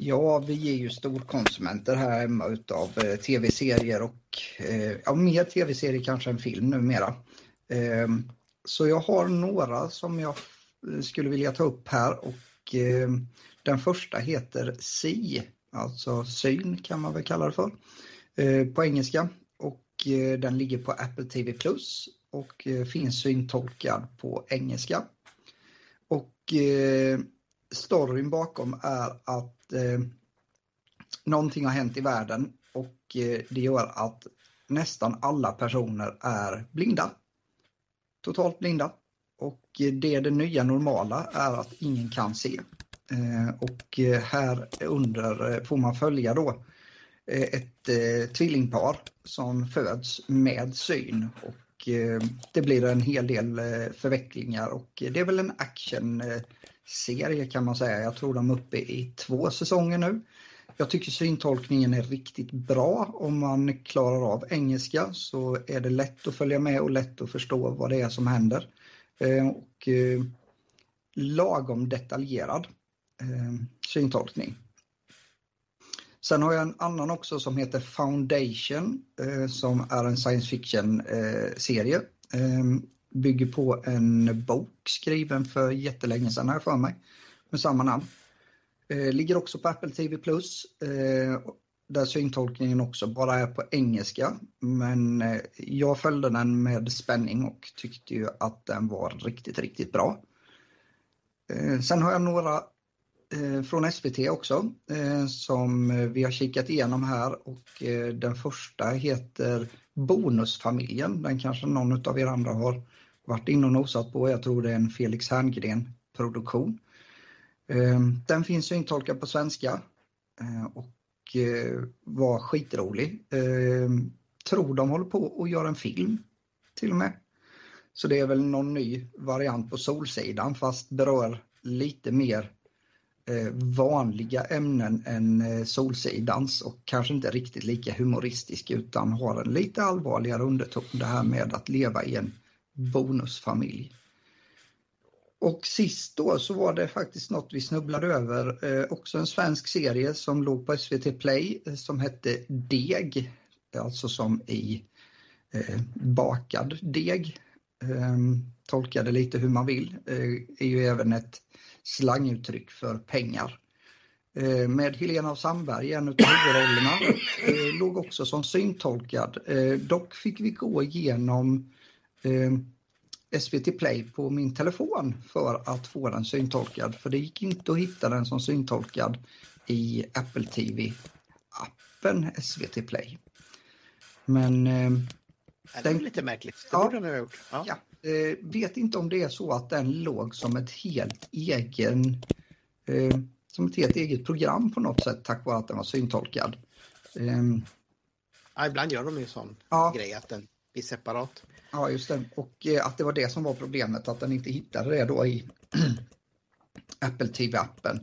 Ja, vi är ju storkonsumenter här hemma utav eh, tv-serier och eh, ja, mer tv-serier kanske än film numera. Eh, så jag har några som jag eh, skulle vilja ta upp här och eh, den första heter Si, alltså syn kan man väl kalla det för eh, på engelska och eh, den ligger på Apple TV Plus och eh, finns syntolkad på engelska. Och eh, storyn bakom är att eh, någonting har hänt i världen och eh, det gör att nästan alla personer är blinda. Totalt blinda. Och eh, det det det nya normala är att ingen kan se. Eh, och eh, här under eh, får man följa då ett tvillingpar som föds med syn och Eh, det blir en hel del eh, förvecklingar och det är väl en action serie kan man säga. Jag tror de är uppe i två säsonger nu. Jag tycker syntolkningen är riktigt bra. Om man klarar av engelska så är det lätt att följa med och lätt att förstå vad det är som händer. Eh, och eh, lagom detaljerad eh, syntolkning. Sen har jag en annan också som heter Foundation som är en science fiction-serie. Bygger på en bok skriven för jättelänge sedan har jag för mig med samma namn. Eh, ligger också på Apple TV eh, där syntolkningen också bara är på engelska. Men eh, jag följde den med spänning och tyckte ju att den var riktigt, riktigt bra. Eh, sen har jag några Eh, från SVT också eh, som vi har kikat igenom här och eh, den första heter Bonusfamiljen. Den kanske någon av er andra har varit inne och nosat på. Jag tror det är en Felix Herngren produktion. Ehm, den finns intolkad på svenska eh, och eh, var skitrolig. Ehm, tror de håller på att göra en film till och med. Så det är väl någon ny variant på Solsidan fast berör lite mer Eh, vanliga ämnen än eh, Solsidans och kanske inte riktigt lika humoristisk utan har en lite allvarligare underton det här med att leva i en bonusfamilj. Och sist då så var det faktiskt något vi snubblade över, eh, också en svensk serie som låg på SVT Play eh, som hette Deg, alltså som i eh, bakad deg. Eh, tolka det lite hur man vill, eh, är ju även ett slanguttryck för pengar. Eh, med Helena av Sandberg en av huvudrollerna, eh, låg också som syntolkad. Eh, dock fick vi gå igenom SVT Play på min telefon för att få den syntolkad, för det gick inte att hitta den som syntolkad i Apple TV-appen SVT Play. Men... Det är lite märkligt, det ja, borde den ha gjort. Ja. ja. Eh, vet inte om det är så att den låg som ett helt egen eh, som ett helt eget program på något sätt tack vare att den var syntolkad. Eh, ja, ibland gör de ju sån ja. grej att den i separat. Ja, just det. Och eh, att det var det som var problemet, att den inte hittade det då i Apple TV-appen.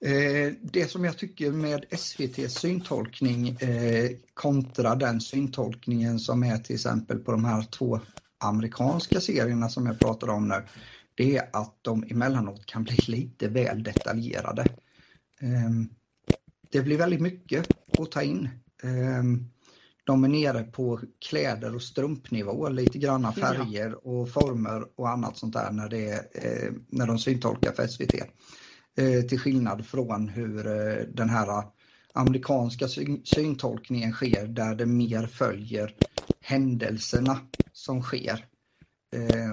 Eh, det som jag tycker med SVTs syntolkning eh, kontra den syntolkningen som är till exempel på de här två amerikanska serierna som jag pratade om nu, det är att de emellanåt kan bli lite väl detaljerade. Ehm, det blir väldigt mycket att ta in. Ehm, de är nere på kläder och strumpnivå, lite granna färger och former och annat sånt där när, det eh, när de syntolkar för SVT. Eh, till skillnad från hur eh, den här amerikanska syntolkningen sker där det mer följer händelserna som sker.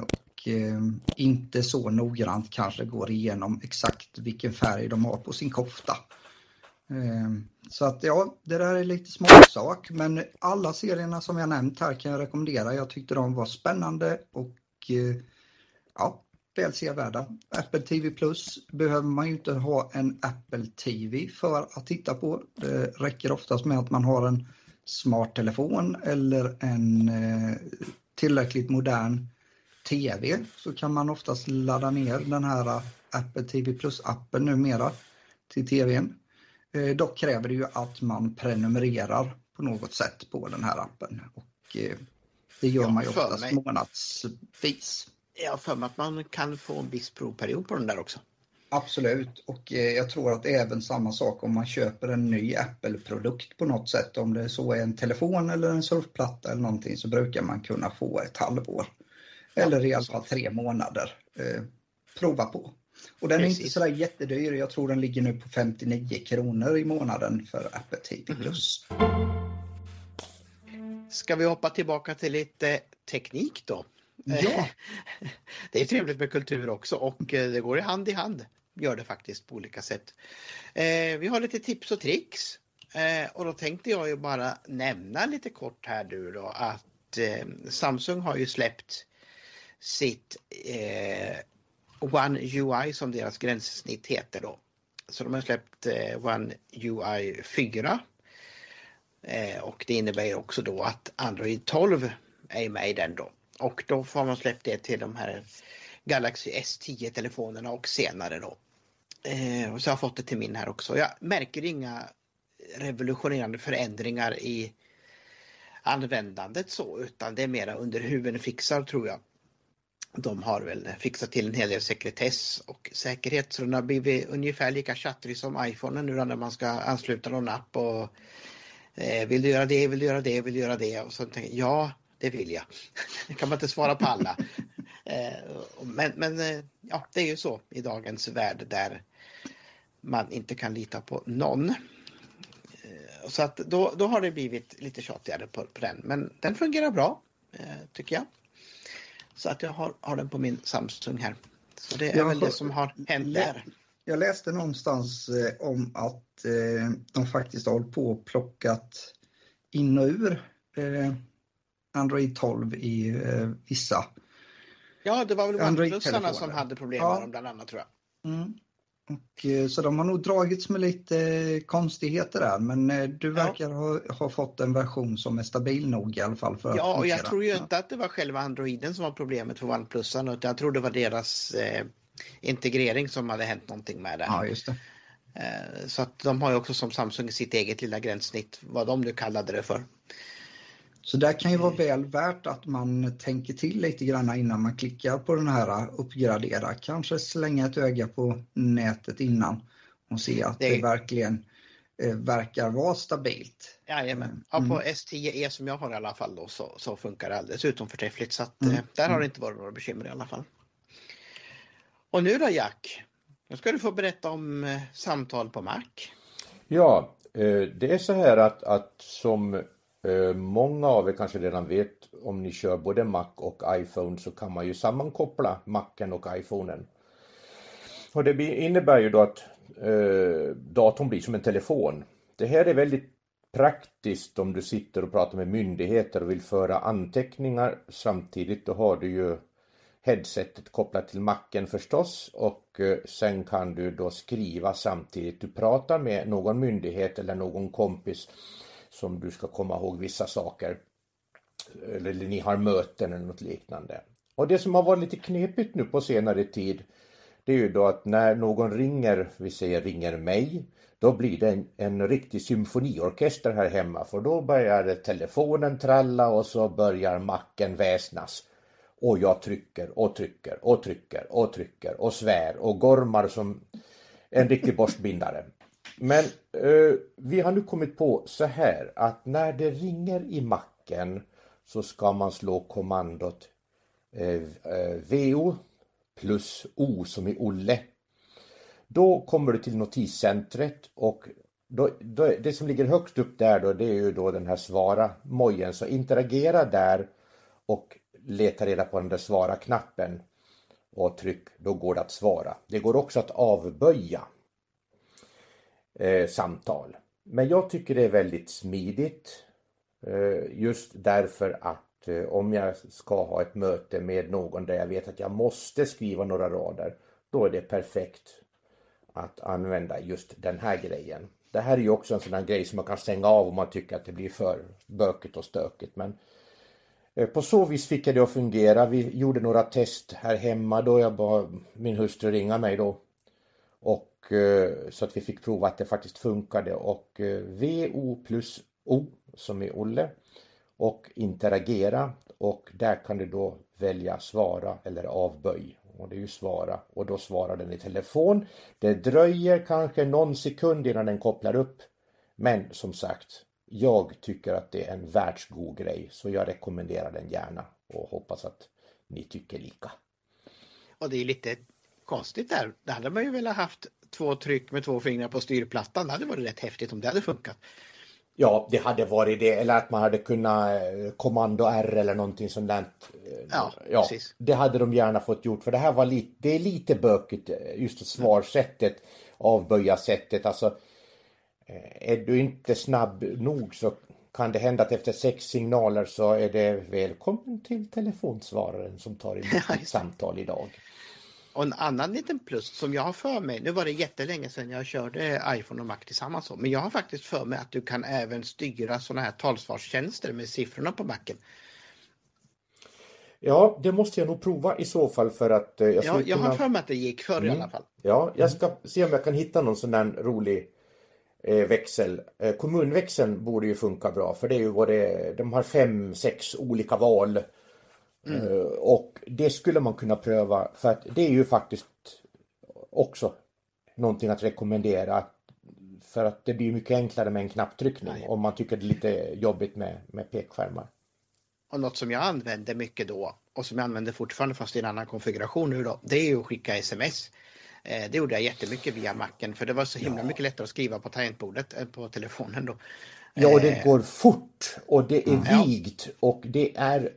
Och inte så noggrant kanske går igenom exakt vilken färg de har på sin kofta. Ehm, så att ja, det där är lite smaksak men alla serierna som jag nämnt här kan jag rekommendera. Jag tyckte de var spännande och eh, ja, väl sevärda. Apple TV Plus behöver man ju inte ha en Apple TV för att titta på. Det räcker oftast med att man har en smarttelefon eller en eh, tillräckligt modern TV så kan man oftast ladda ner den här Apple TV Plus-appen numera till TVn. Eh, dock kräver det ju att man prenumererar på något sätt på den här appen och eh, det gör ja, man ju oftast mig. månadsvis. Jag har för mig att man kan få en viss provperiod på den där också. Absolut och eh, jag tror att även samma sak om man köper en ny Apple-produkt på något sätt. Om det så är en telefon eller en surfplatta eller någonting så brukar man kunna få ett halvår. Eller i alla fall tre månader. Eh, prova på. Och den Precis. är inte sådär jättedyr. Jag tror den ligger nu på 59 kronor i månaden för Apple TV+. Mm. Ska vi hoppa tillbaka till lite teknik då? Ja. det är trevligt med kultur också och eh, det går i hand i hand. Gör det faktiskt på olika sätt. Eh, vi har lite tips och tricks. Eh, och då tänkte jag ju bara nämna lite kort här nu då att Samsung har ju släppt sitt One UI som deras gränssnitt heter då. Så de har släppt eh, One UI 4. Eh, och det innebär också då att Android 12 är med i den då. Och då får man släppt det till de här Galaxy S10 telefonerna och senare då. Eh, och så har jag fått det till min här också. Jag märker inga revolutionerande förändringar i användandet så utan det är mera under huven fixar tror jag de har väl fixat till en hel del sekretess och säkerhet så den har blivit ungefär lika chattrig som iPhone nu när man ska ansluta någon app och eh, vill du göra det, vill du göra det, vill du göra det och så tänker jag ja, det vill jag. Det kan man inte svara på alla. eh, men men eh, ja, det är ju så i dagens värld där man inte kan lita på någon. Eh, så att då, då har det blivit lite tjatigare på, på den men den fungerar bra eh, tycker jag. Så att jag har, har den på min Samsung här. Så det är jag väl det som har hänt där. Jag läste någonstans eh, om att eh, de faktiskt har hållit på och plockat in och ur eh, Android 12 i vissa Ja, det var väl OnePlusarna som hade problem med ja. dem bland annat tror jag. Mm. Och, eh, så de har nog dragits med lite konstigheter där men eh, du verkar ja. ha, ha, fått en version som är stabil nog i alla fall. För ja, och jag tror ju inte att det var själva Androiden som var problemet för OnePlusarna utan jag tror det var deras eh, integrering som hade hänt någonting med det. Ja, just det. Eh, så att de har ju också som Samsung sitt eget lilla gränssnitt, vad de nu kallade det för. Så där kan ju vara väl värt att man tänker till lite grann innan man klickar på den här uppgradera. Kanske slänga ett öga på nätet innan och se att det, det verkligen eh, verkar vara stabilt. Jajamän. Ja, på mm. S10e som jag har i alla fall då, så, så funkar det alldeles utomförträffligt så att, mm. eh, där har det mm. inte varit några bekymmer i alla fall. Och nu då Jack, nu ska du få berätta om eh, samtal på Mac. Ja, eh, det är så här att, att som Eh, många av er kanske redan vet om ni kör både Mac och iPhone så kan man ju sammankoppla Macen och iPhonen. Och det innebär ju då att eh, datorn blir som en telefon. Det här är väldigt praktiskt om du sitter och pratar med myndigheter och vill föra anteckningar samtidigt. Då har du ju headsetet kopplat till macken förstås och eh, sen kan du då skriva samtidigt du pratar med någon myndighet eller någon kompis som du ska komma ihåg vissa saker. Eller ni har möten eller något liknande. Och det som har varit lite knepigt nu på senare tid det är ju då att när någon ringer, vi säger ringer mig, då blir det en, en riktig symfoniorkester här hemma för då börjar telefonen tralla och så börjar macken väsnas. Och jag trycker och trycker och trycker och trycker och svär och gormar som en riktig borstbindare. Men eh, vi har nu kommit på så här att när det ringer i macken så ska man slå kommandot eh, eh VO plus O som i Olle. Då kommer du till notiscentret och då, då, det som ligger högst upp där då det är ju då den här svara-mojen så interagera där och leta reda på den där svara-knappen och tryck, då går det att svara. Det går också att avböja eh, samtal. Men jag tycker det är väldigt smidigt eh, just därför att eh, om jag ska ha ett möte med någon där jag vet att jag måste skriva några rader, då är det perfekt att använda just den här grejen. Det här är ju också en sån här grej som man kan stänga av om man tycker att det blir för bökigt och stökigt. Men eh, på så vis fick jag det att fungera. Vi gjorde några test här hemma då jag bad min hustru ringa mig då. Och Eh, så att vi fick prova att det faktiskt funkade och eh, VO plus O som är Olle och interagera och där kan du då välja svara eller avböj och det är ju svara och då svarar den i telefon. Det dröjer kanske någon sekund innan den kopplar upp. Men som sagt, jag tycker att det är en världsgod grej så jag rekommenderar den gärna och hoppas att ni tycker lika. Och det är lite konstigt där. Det hade man ju velat haft två tryck med två fingrar på styrplattan. Det hade varit rätt häftigt om det hade funkat. Ja, det hade varit det. Eller att man hade kunnat eh, kommando R eller någonting sånt där. Ja, ja precis. Det hade de gärna fått gjort för det här var lite, det är lite bökigt just svarsättet, avböja sättet. Alltså, eh, är du inte snabb nog så kan det hända att efter sex signaler så är det välkommen till telefonsvararen som tar emot ditt samtal idag. Och en annan liten plus som jag har för mig, nu var det jättelänge sedan jag körde iPhone och Mac tillsammans, men jag har faktiskt för mig att du kan även styra sådana här talsvarstjänster med siffrorna på Macen. Ja, det måste jag nog prova i så fall för att... Eh, jag, ja, jag kunna... har för mig att det gick förr mm. i alla fall. Ja, jag ska se om jag kan hitta någon sån där rolig eh, växel. Eh, kommunväxeln borde ju funka bra för det är ju vad det de har fem, sex olika val Mm. Eh, och det skulle man kunna pröva för att det är ju faktiskt också någonting att rekommendera. För att det blir mycket enklare med en knapptryckning Nej. om man tycker det är lite jobbigt med, med pekskärmar. Och något som jag använde mycket då och som jag använder fortfarande fast i en annan konfiguration nu då, det är ju att skicka sms. Eh, det gjorde jag jättemycket via macken för det var så himla ja. mycket lättare att skriva på tangentbordet än på telefonen då. Ja, och det eh, går fort och det är vigt och det är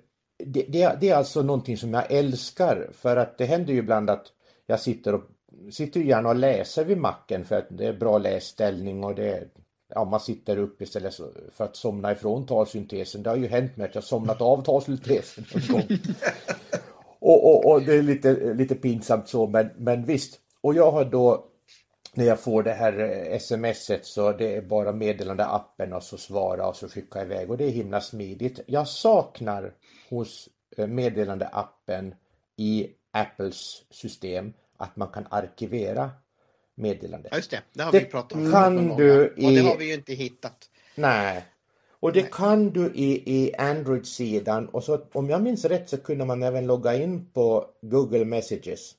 det, det, det, är alltså någonting som jag älskar för att det händer ju ibland att jag sitter och sitter gärna och läser vid macken för att det är bra läsställning och det ja, man sitter upp istället för att somna ifrån talsyntesen. Det har ju hänt mig att jag somnat av talsyntesen någon gång. och, och, och, det är lite, lite pinsamt så men, men visst. Och jag har då när jag får det här eh, smset så det är bara meddelande appen och så svara och så skicka iväg och det är himla smidigt. Jag saknar hos eh, meddelandeappen i Apples system att man kan arkivera meddelande. Ja, just det, det har det vi pratat om. Kan du i... Och det har vi ju inte hittat. Nej. Och det Nej. kan du i, i Android-sidan och så om jag minns rätt så kunde man även logga in på Google Messages.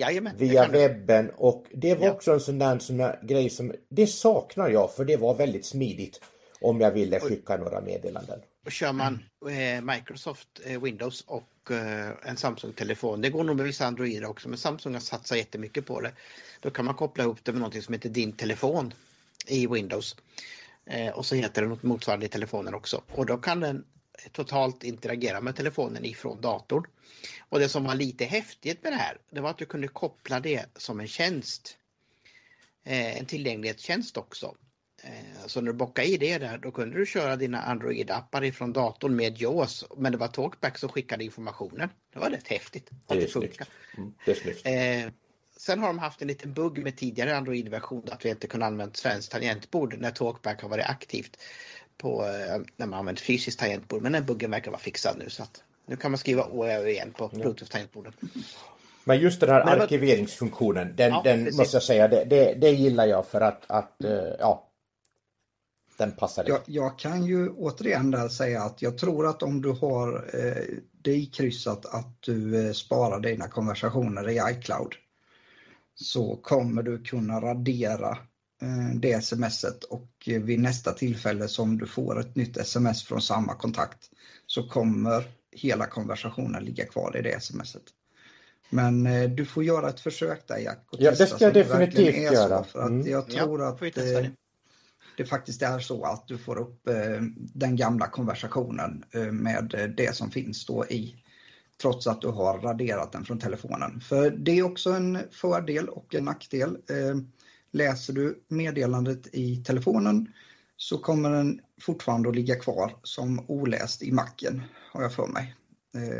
Jajamän, via webben och det var ja. också en sån där som jag, grej som det saknar jag för det var väldigt smidigt om jag ville skicka några meddelanden. Och kör man eh, Microsoft eh, Windows och eh, en Samsung-telefon, det går nog med vissa Androider också, men Samsung har satsat jättemycket på det. Då kan man koppla ihop det med någonting som heter Din telefon i Windows. Eh, och så heter det något motsvarande i telefonen också. Och då kan den totalt interagera med telefonen ifrån datorn. Och det som var lite häftigt med det här, det var att du kunde koppla det som en tjänst. Eh, en tillgänglighetstjänst också. Eh, så när du bockade i det där då kunde du köra dina Android-appar ifrån datorn med JAWS. Men det var Talkback som skickade informationen. Det var rätt häftigt. Att det, det funkar. Mm, det eh, sen har de haft en liten bugg med tidigare Android-version att vi inte kunde använda svenskt tangentbord när Talkback har varit aktivt på, eh, när man använt fysiskt tangentbord. Men den buggen verkar vara fixad nu så att nu kan man skriva OÖ igen på Bluetooth-tangentbordet. Men just den här men, arkiveringsfunktionen, den, ja, den måste jag säga, det, det, det, gillar jag för att, att ja, den passar jag, jag, kan ju återigen där säga att jag tror att om du har eh, det ikryssat att du eh, sparar dina konversationer i iCloud så kommer du kunna radera det smset och vid nästa tillfälle som du får ett nytt sms från samma kontakt så kommer hela konversationen ligga kvar i det smset. Men du får göra ett försök där Jack. Och ja, det ska jag definitivt göra. För att mm. Jag tror ja, att det, faktiskt är så att du får upp den gamla konversationen med det som finns då i trots att du har raderat den från telefonen. För det är också en fördel och en nackdel. Läser du meddelandet i telefonen så kommer den fortfarande att ligga kvar som oläst i macken, har jag för mig.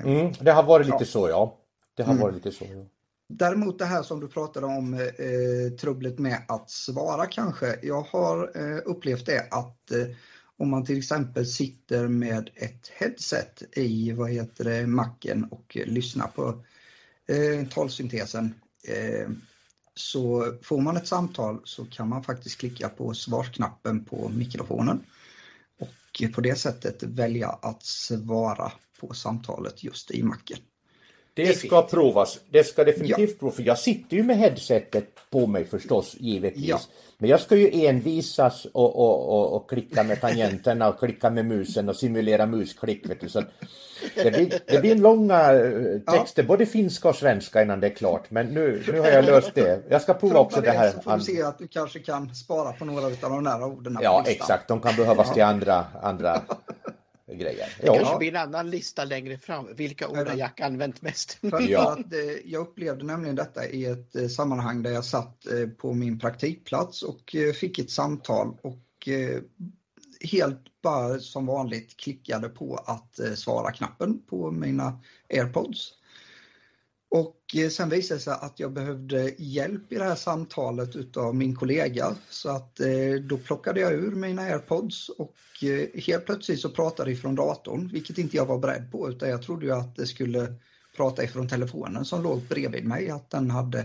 Mm, det har varit lite ja. så, ja. Det har mm. varit lite så, ja. Däremot det här som du pratade om, eh, eh, trubblet med att svara kanske. Jag har eh, upplevt det att eh, om man till exempel sitter med ett headset i vad heter det, macken och lyssnar på eh, talsyntesen eh, så får man ett samtal så kan man faktiskt klicka på svarsknappen på mikrofonen och på det sättet välja att svara på samtalet just i macken. Det ska provas. Det ska definitivt ja. provas. Jag sitter ju med headsetet på mig förstås, givetvis. Ja. Men jag ska ju envisas och, och, och, och, klicka med tangenterna och klicka med musen och simulera musklick. Vet du. Så det, blir, det blir långa eh, texter, ja. både finska och svenska innan det är klart. Men nu, nu har jag löst det. Jag ska prova också det här. Så får du se att du kanske kan spara på några av de där orden. Ja, exakt. De kan behövas till andra, andra grejer. Det kanske ja. blir en annan lista längre fram. Vilka ord har Jack använt mest? Ja. att, eh, jag upplevde nämligen detta i ett eh, sammanhang där jag satt eh, på min praktikplats och fick ett samtal och helt bara som vanligt klickade på att svara-knappen på mina airpods. Och eh, sen visade det sig att jag behövde hjälp i det här samtalet utav min kollega. Så att eh, då plockade jag ur mina airpods och eh, helt plötsligt så pratade ifrån datorn, vilket inte jag var beredd på utan jag trodde ju att det skulle prata ifrån telefonen som låg bredvid mig, att den hade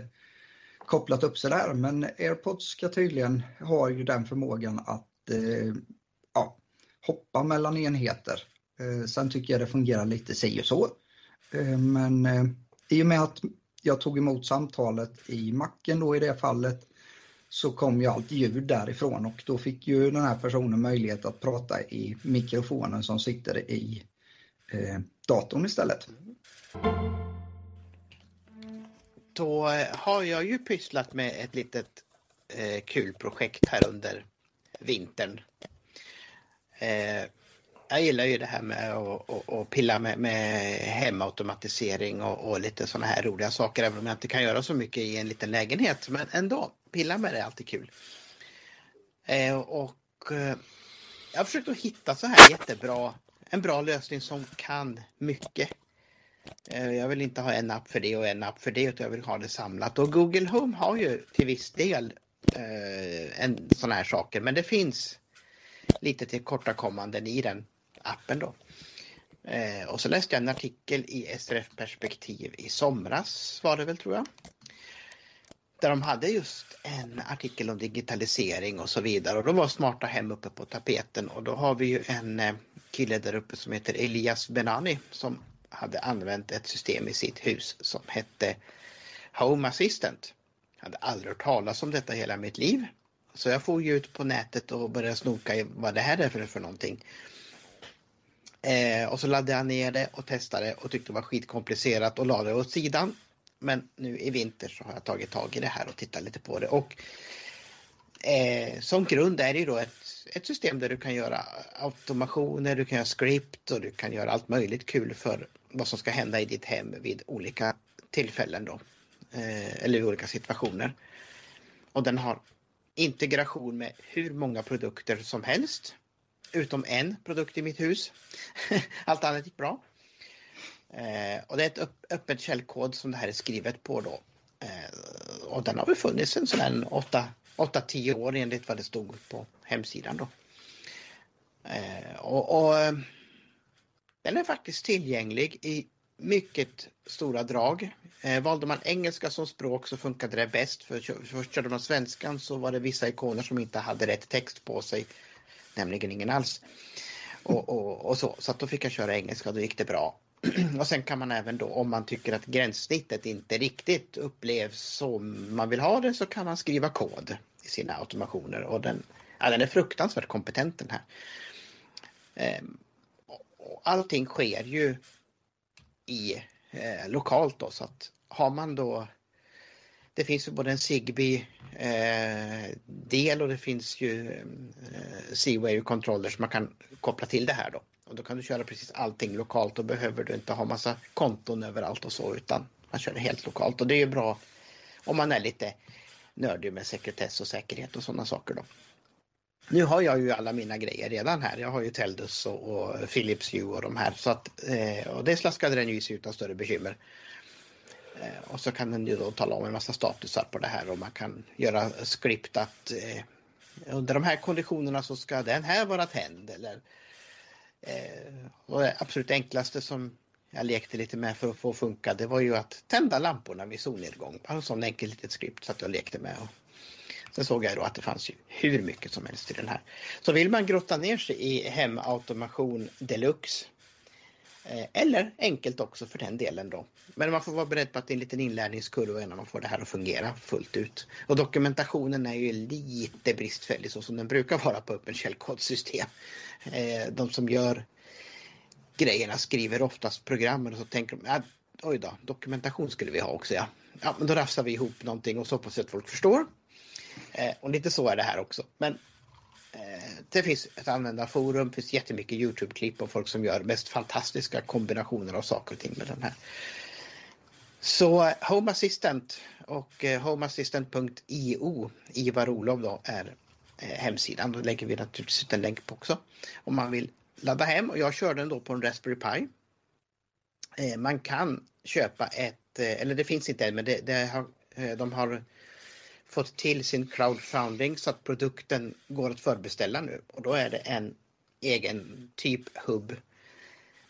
kopplat upp sig där. Men airpods ska tydligen ha ju den förmågan att ja, hoppa mellan enheter. Sen tycker jag det fungerar lite si och så. Men i och med att jag tog emot samtalet i macken då i det fallet så kom ju allt ljud därifrån och då fick ju den här personen möjlighet att prata i mikrofonen som sitter i eh, datorn istället. Då eh, har jag ju pysslat med ett litet eh, kul projekt här under vintern. Eh, jag gillar ju det här med att pilla med, med hemautomatisering och, och lite sådana här roliga saker även om jag inte kan göra så mycket i en liten lägenhet. Men ändå, pilla med det är alltid kul. Eh, och eh, jag har försökt att hitta så här jättebra, en bra lösning som kan mycket. Eh, jag vill inte ha en app för det och en app för det utan jag vill ha det samlat. Och Google Home har ju till viss del eh, en sådana här saker men det finns lite tillkortakommanden i den appen då. Eh, och så läste jag en artikel i SRF Perspektiv i somras var det väl tror jag. Där de hade just en artikel om digitalisering och så vidare och då var smarta hem uppe på tapeten och då har vi ju en eh, kille där uppe som heter Elias Benani som hade använt ett system i sitt hus som hette Home Assistant. Jag hade aldrig hört talas om detta hela mitt liv. Så jag får ju ut på nätet och började snoka i vad det här är för, för någonting. Eh, och så laddade jag ner det och testade och tyckte det var skitkomplicerat och lade det åt sidan. Men nu i vinter så har jag tagit tag i det här och tittat lite på det. Och eh, som grund är det ju då ett, ett system där du kan göra automationer, du kan göra script och du kan göra allt möjligt kul för vad som ska hända i ditt hem vid olika tillfällen då. Eh, eller i olika situationer. Och den har integration med hur många produkter som helst utom en produkt i mitt hus. Allt annat gick bra. Eh, och det är ett öpp öppet källkod som det här är skrivet på då. Eh, och den har väl funnits en sån 8-10 år enligt vad det stod på hemsidan då. Eh, och, och, eh, den är faktiskt tillgänglig i mycket stora drag. Eh, valde man engelska som språk så funkade det bäst. För först körde man svenskan så var det vissa ikoner som inte hade rätt text på sig nämligen ingen alls. Och, och, och så, så att då fick jag köra engelska och då gick det bra. och sen kan man även då om man tycker att gränssnittet inte riktigt upplevs som man vill ha det så kan man skriva kod. i sina automationer och den, ja, den är fruktansvärt kompetent den här. Ehm, och allting sker ju i eh, lokalt då så att har man då det finns ju både en Zigbee eh, del och det finns ju eh, C-Wave controller som man kan koppla till det här då. Och då kan du köra precis allting lokalt och behöver du inte ha massa konton överallt och så utan man kör det helt lokalt och det är ju bra om man är lite nördig med sekretess och säkerhet och sådana saker då. Nu har jag ju alla mina grejer redan här. Jag har ju Teldus och, och Philips Hue och de här så att eh, och det slaskade den ju sig utan större bekymmer. Eh, och så kan den ju då tala om en massa statusar på det här och man kan göra skript att eh, under de här konditionerna så ska den här vara tänd eller eh, och det absolut enklaste som jag lekte lite med för att få funka det var ju att tända lamporna vid solnedgång. Bara en sån enkel litet skript så att jag lekte med. Och sen såg jag då att det fanns ju hur mycket som helst i den här. Så vill man grotta ner sig i hemautomation deluxe Eh, eller enkelt också för den delen då. Men man får vara beredd på att det är en liten inlärningskurva innan man får det här att fungera fullt ut. Och dokumentationen är ju lite bristfällig så som den brukar vara på öppen källkodsystem. Eh, de som gör grejerna skriver oftast programmen och så tänker de, ja, oj då, dokumentation skulle vi ha också ja. Ja, men då rafsar vi ihop någonting och så hoppas jag att folk förstår. Eh, och lite så är det här också. Men Eh, det finns ett användarforum, det finns jättemycket Youtube-klipp och folk som gör mest fantastiska kombinationer av saker och ting med den här. Så Home Assistant och eh, homeassistant.io, Ivar Olof då, är eh, hemsidan. Då lägger vi naturligtvis ut en länk på också. Om man vill ladda hem och jag kör den då på en Raspberry Pi. Man kan köpa ett, eller det finns inte än, men det, det har, de har fått till sin crowdfunding så att produkten går att förbeställa nu och då är det en egen typ hub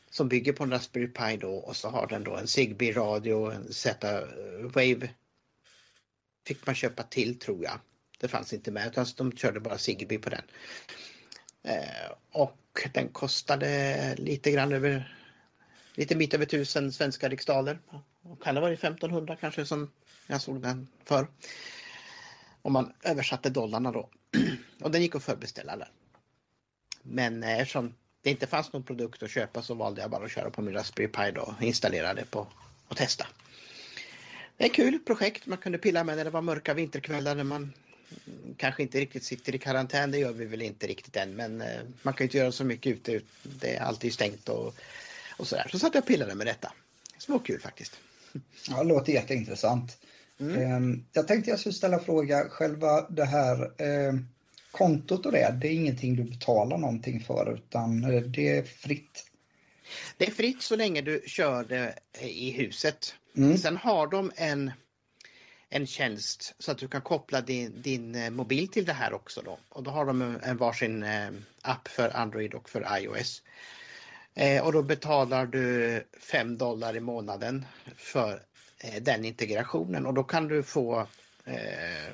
som bygger på en Raspberry Pi då och så har den då en Zigbee radio, en Z-Wave fick man köpa till tror jag. Det fanns inte med utan de körde bara Zigbee på den. Eh, och den kostade lite grann över lite bit över tusen svenska riksdaler. kan det vara 1500 kanske som jag såg den för. Om man översatte dollarna då. Och den gick att förbeställa där. Men eh, eftersom det inte fanns någon produkt att köpa så valde jag bara att köra på min Raspberry Pi då och installera det på och testa. Det är ett kul projekt man kunde pilla med när det var mörka vinterkvällar när man mm, kanske inte riktigt sitter i karantän. Det gör vi väl inte riktigt än men eh, man kan inte göra så mycket ute. Det är alltid stängt och, och sådär. Så satt jag och pillade med detta. Småkul faktiskt. Ja, det låter jätteintressant. Mm. Ehm, jag tänkte jag skulle ställa fråga, själva det här eh, kontot och det, det är ingenting du betalar någonting för utan eh, det är fritt? Det är fritt så länge du kör det i huset. Mm. Sen har de en, en tjänst så att du kan koppla din, din eh, mobil till det här också då. Och då har de en varsin eh, app för Android och för iOS. Eh, och då betalar du 5 dollar i månaden för Eh, den integrationen och då kan du få eh,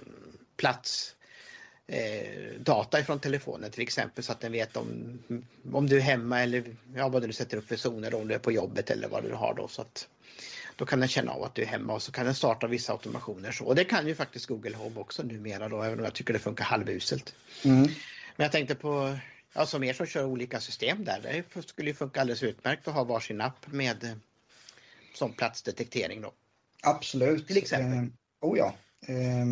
plats eh, data ifrån telefonen till exempel så att den vet om, om du är hemma eller ja, vad du sätter upp för zoner om du är på jobbet eller vad du har då. Så att, då kan den känna av att du är hemma och så kan den starta vissa automationer. Så. Och det kan ju faktiskt Google Home också numera då även om jag tycker det funkar halvuselt. Mm. Men jag tänkte på, ja som er som kör olika system där, det skulle ju funka alldeles utmärkt att ha varsin app med som platsdetektering då. Absolut. Till exempel. Eh, oh ja. Eh,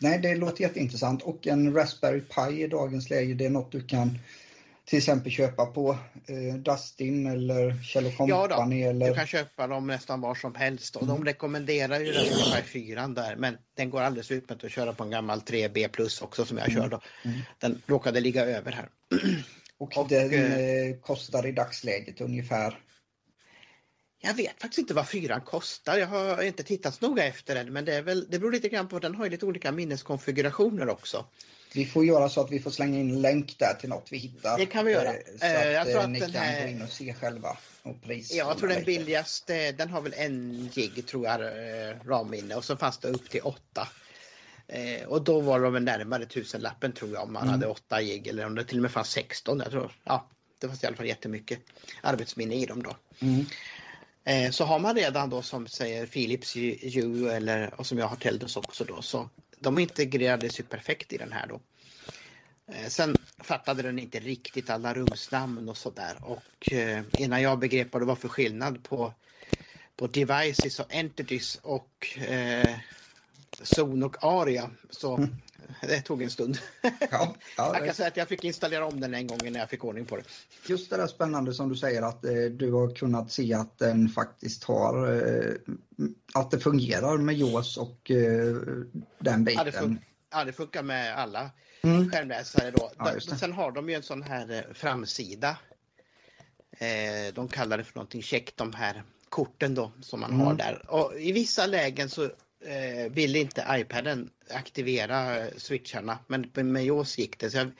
nej, det låter jätteintressant och en Raspberry Pi i dagens läge, det är något du kan till exempel köpa på eh, Dustin eller Kjell Company. Ja, eller... du kan köpa dem nästan var som helst och mm. de rekommenderar ju Raspberry Pi 4 där men den går alldeles utmärkt att köra på en gammal 3B plus också som jag mm. kör då. Mm. Den råkade ligga över här. och, och den eh, eh, kostar i dagsläget ungefär jag vet faktiskt inte vad fyran kostar. Jag har inte tittat så noga efter den men det, är väl, det beror lite grann på, den har ju lite olika minneskonfigurationer också. Vi får göra så att vi får slänga in länk där till något vi hittar. Det kan vi göra. Eh, så att, jag tror eh, att ni kan här... gå in och se själva. Och pris ja, jag tror den billigaste, den har väl en gig tror jag eh, ramminne och så fanns det upp till åtta. och då var de närmare tusenlappen tror jag om man mm. hade 8 gig eller om det till och med fanns 16. Jag tror, ja, det fanns i alla fall jättemycket arbetsminne i dem då. Mm. Eh, så har man redan då som säger Philips Hue eller och som jag har Teldus också då så de integrerades ju perfekt i den här då. Eh, sen fattade den inte riktigt alla rumsnamn och sådär och eh, innan jag begrep vad det var för skillnad på, på devices och entities och eh, zon och aria så mm. det tog en stund. Ja, ja, jag kan säga att jag fick installera om den en gång när jag fick ordning på det. Just det där spännande som du säger att eh, du har kunnat se att den faktiskt har eh, att det fungerar med JAWS och eh, den biten. Ja det, fun ja, det funkar med alla mm. skärmläsare då. Ja, Sen har de ju en sån här eh, framsida. Eh, de kallar det för någonting käckt de här korten då som man mm. har där. Och I vissa lägen så eh, vill inte iPaden aktivera switcharna men med iOS gick det. Så jag,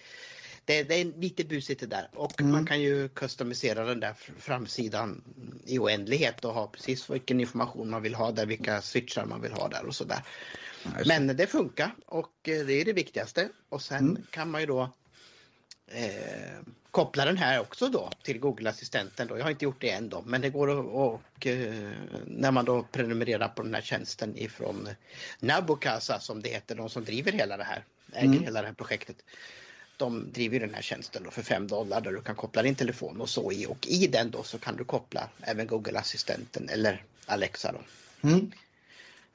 det, det, är lite busigt det där och mm. man kan ju customisera den där framsidan i oändlighet och ha precis vilken information man vill ha där, vilka switchar man vill ha där och sådär. Men det funkar och eh, det är det viktigaste och sen mm. kan man ju då eh, koppla den här också då till Google-assistenten. Jag har inte gjort det än då, men det går att och, eh, när man då prenumererar på den här tjänsten ifrån Nabokasa som det heter, de som driver hela det här, äger mm. hela det här projektet. De driver den här tjänsten då för 5 dollar där du kan koppla din telefon och så i och i den då så kan du koppla även Google-assistenten eller Alexa då. Mm.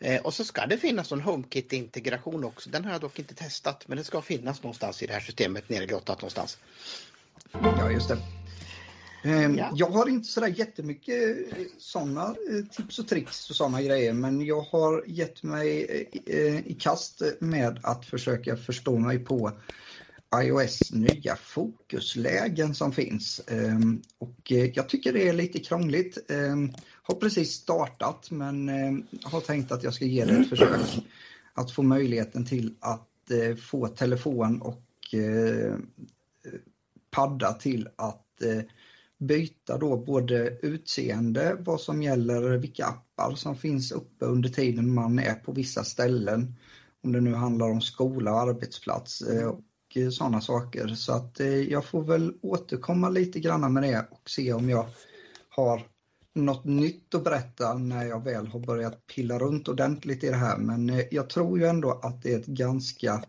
Eh, och så ska det finnas någon HomeKit-integration också. Den har jag dock inte testat men det ska finnas någonstans i det här systemet nergrottat någonstans. Ja, just det. Ehm, ja. Jag har inte sådär jättemycket eh, sådana eh, tips och tricks och sådana grejer men jag har gett mig i kast med att försöka förstå mig på iOS nya fokuslägen som finns. Ehm, och jag tycker det är lite krångligt. Har precis startat men eh, har tänkt att jag ska ge det ett försök. Att få möjligheten till att eh, få telefon och eh, padda till att eh, byta då både utseende, vad som gäller vilka appar som finns uppe under tiden man är på vissa ställen. Om det nu handlar om skola, och arbetsplats eh, och sådana saker. Så att eh, jag får väl återkomma lite grann med det och se om jag har något nytt att berätta när jag väl har börjat pilla runt ordentligt i det här. Men jag tror ju ändå att det är ett ganska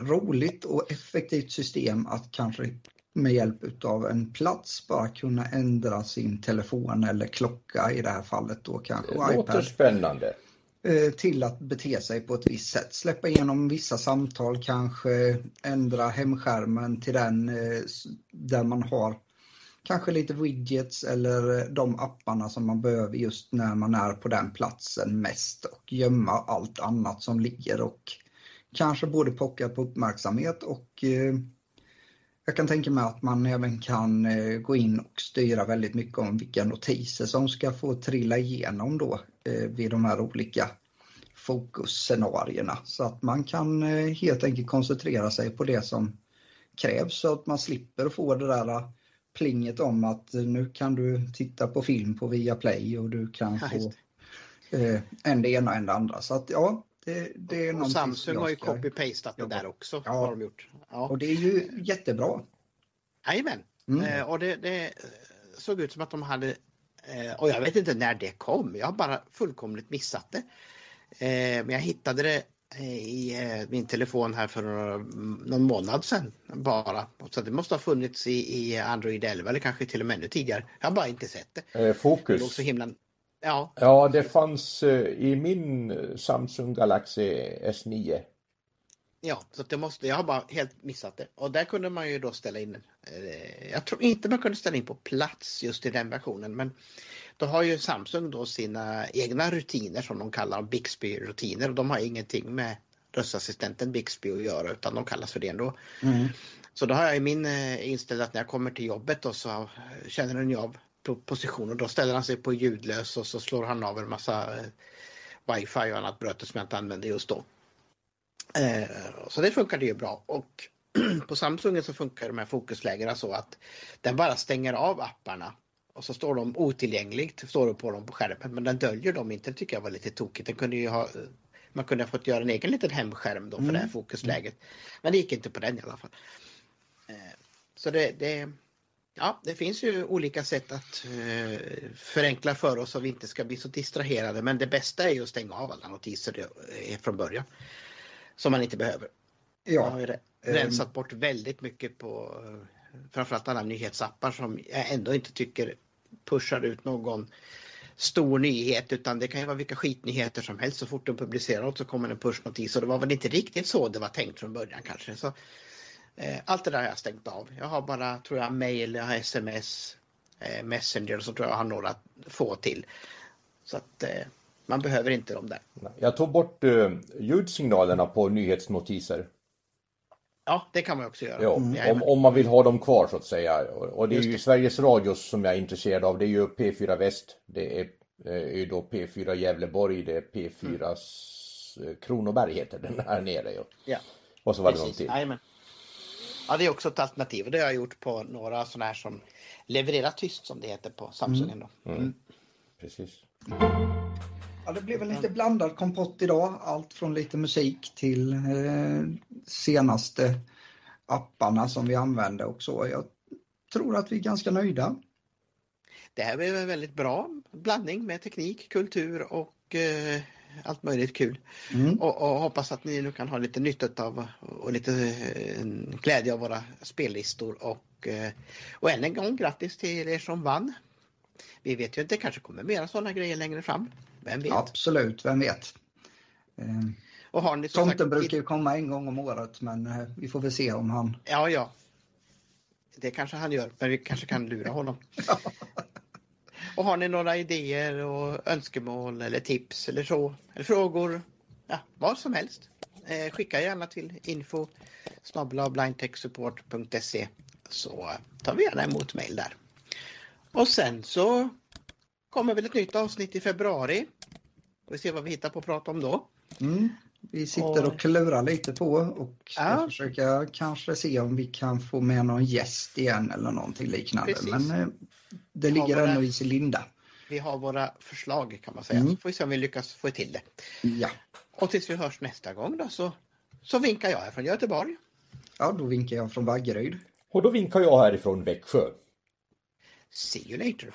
roligt och effektivt system att kanske med hjälp av en plats bara kunna ändra sin telefon eller klocka i det här fallet då kanske. Det låter iPad, spännande. Eh, till att bete sig på ett visst sätt. Släppa igenom vissa samtal kanske, ändra hemskärmen till den eh, där man har kanske lite widgets eller eh, de apparna som man behöver just när man är på den platsen mest och gömma allt annat som ligger och kanske både pocka på uppmärksamhet och eh, jag kan tänka mig att man även kan eh, gå in och styra väldigt mycket om vilka notiser som ska få trilla igenom då eh, vid de här olika fokusscenarierna. Så att man kan eh, helt enkelt koncentrera sig på det som krävs så att man slipper få det där eh, plinget om att nu kan du titta på film på Viaplay och du kan få en det ena och en det andra. Så att ja, det, det är och Samsung har ju copy-pastat det där också. Ja. Har de gjort. Ja. Och det är ju jättebra. Jajamän. Mm. Eh, och det, det, såg ut som att de hade, eh, och jag vet inte när det kom, jag har bara fullkomligt missat det. Eh, men jag hittade det eh, i eh, min telefon här för någon månad sedan bara. Så det måste ha funnits i, i Android 11 eller kanske till och med ännu tidigare. Jag har bara inte sett det. Eh, fokus. Det så himla, Ja. Ja, det fanns eh, i min Samsung Galaxy S9. Ja, så det måste, jag har bara helt missat det. Och där kunde man ju då ställa in, eh, jag tror inte man kunde ställa in på plats just i den versionen, men då har ju Samsung då sina egna rutiner som de kallar Bixby-rutiner och de har ingenting med röstassistenten Bixby att göra utan de kallas för det ändå. Mm. Så då har jag i min eh, inställd att när jag kommer till jobbet och så känner den ju av position och då ställer han sig på ljudlös och så slår han av en massa eh, wifi och annat bröte som jag inte använder just då. Eh, så det funkade ju bra och på Samsungen så funkar de här fokuslägena så att den bara stänger av apparna och så står de otillgängligt står det på dem på skärmen men den döljer dem inte. Det tycker jag var lite tokigt. Den kunde ju ha, man kunde ha fått göra en egen liten hemskärm då för mm. det här fokusläget. Men det gick inte på den i alla fall. Eh, så det, det Ja, det finns ju olika sätt att eh, förenkla för oss så vi inte ska bli så distraherade. Men det bästa är ju att stänga av alla notiser eh, från början. Som man inte behöver. Ja. Jag har re- rensat bort väldigt mycket på framförallt alla nyhetsappar som jag ändå inte tycker pushar ut någon stor nyhet utan det kan ju vara vilka skitnyheter som helst. Så fort de publicerar något så kommer en pushnotis och det var väl inte riktigt så det var tänkt från början kanske. Så, eh, allt det där har jag stängt av. Jag har bara, tror jag, mail, jag har sms, eh, messenger och så tror jag jag har några få till. Så att eh, man behöver inte dem där. Jag tog bort eh, ljudsignalerna på nyhetsnotiser. Ja, det kan man också göra. Ja, Jajamän. om, om man vill ha dem kvar så att säga. Och det är Just ju det. Sveriges Radios som jag är intresserad av. Det är ju P4 Väst. Det är, eh, är då P4 Gävleborg. Det är P4 s- eh, Kronoberg heter den här nere. Ja. Ja. Och så var det någon Precis, till. Ja, det är också ett alternativ och det har jag gjort på några sådana här som levererar tyst som det heter på Samsungen. Då. Mm. Precis. Ja, det blev väl lite blandad kompott idag. Allt från lite musik till eh, senaste apparna som vi använder och så. Jag tror att vi är ganska nöjda. Det här är en väldigt bra blandning med teknik, kultur och eh, allt möjligt kul. Mm. Och, och hoppas att ni nu kan ha lite nytta av och lite eh, glädje av våra spellistor och, eh, och än en gång grattis till er som vann. Vi vet ju inte, det kanske kommer mera sådana grejer längre fram. Vem vet? Absolut, vem vet. Eh, Och har ni Tomten sagt- brukar ju komma en gång om året men eh, vi får väl se om han... Ja, ja. Det kanske han gör, men vi kanske kan lura honom. Och har ni några idéer och önskemål eller tips eller så, eller frågor, ja, vad som helst. Eh, skicka gärna till info blindtechsupport.se så tar vi gärna emot mejl där. Och sen så kommer väl ett nytt avsnitt i februari. Vi ser vad vi hittar på att prata om då. Mm. Vi sitter och klurar lite på och ska Ja. försöka kanske se om vi kan få med någon gäst igen eller någonting liknande. Precis. Men eh, det ligger våra- ännu i sin linda. Vi har våra förslag kan man säga, Mm. så får vi se om vi lyckas få till det. Ja. Och tills vi hörs nästa gång då så, så vinkar jag här från Göteborg. ja, då vinkar jag från Vaggeryd. Och då vinkar jag härifrån Växjö. See you later!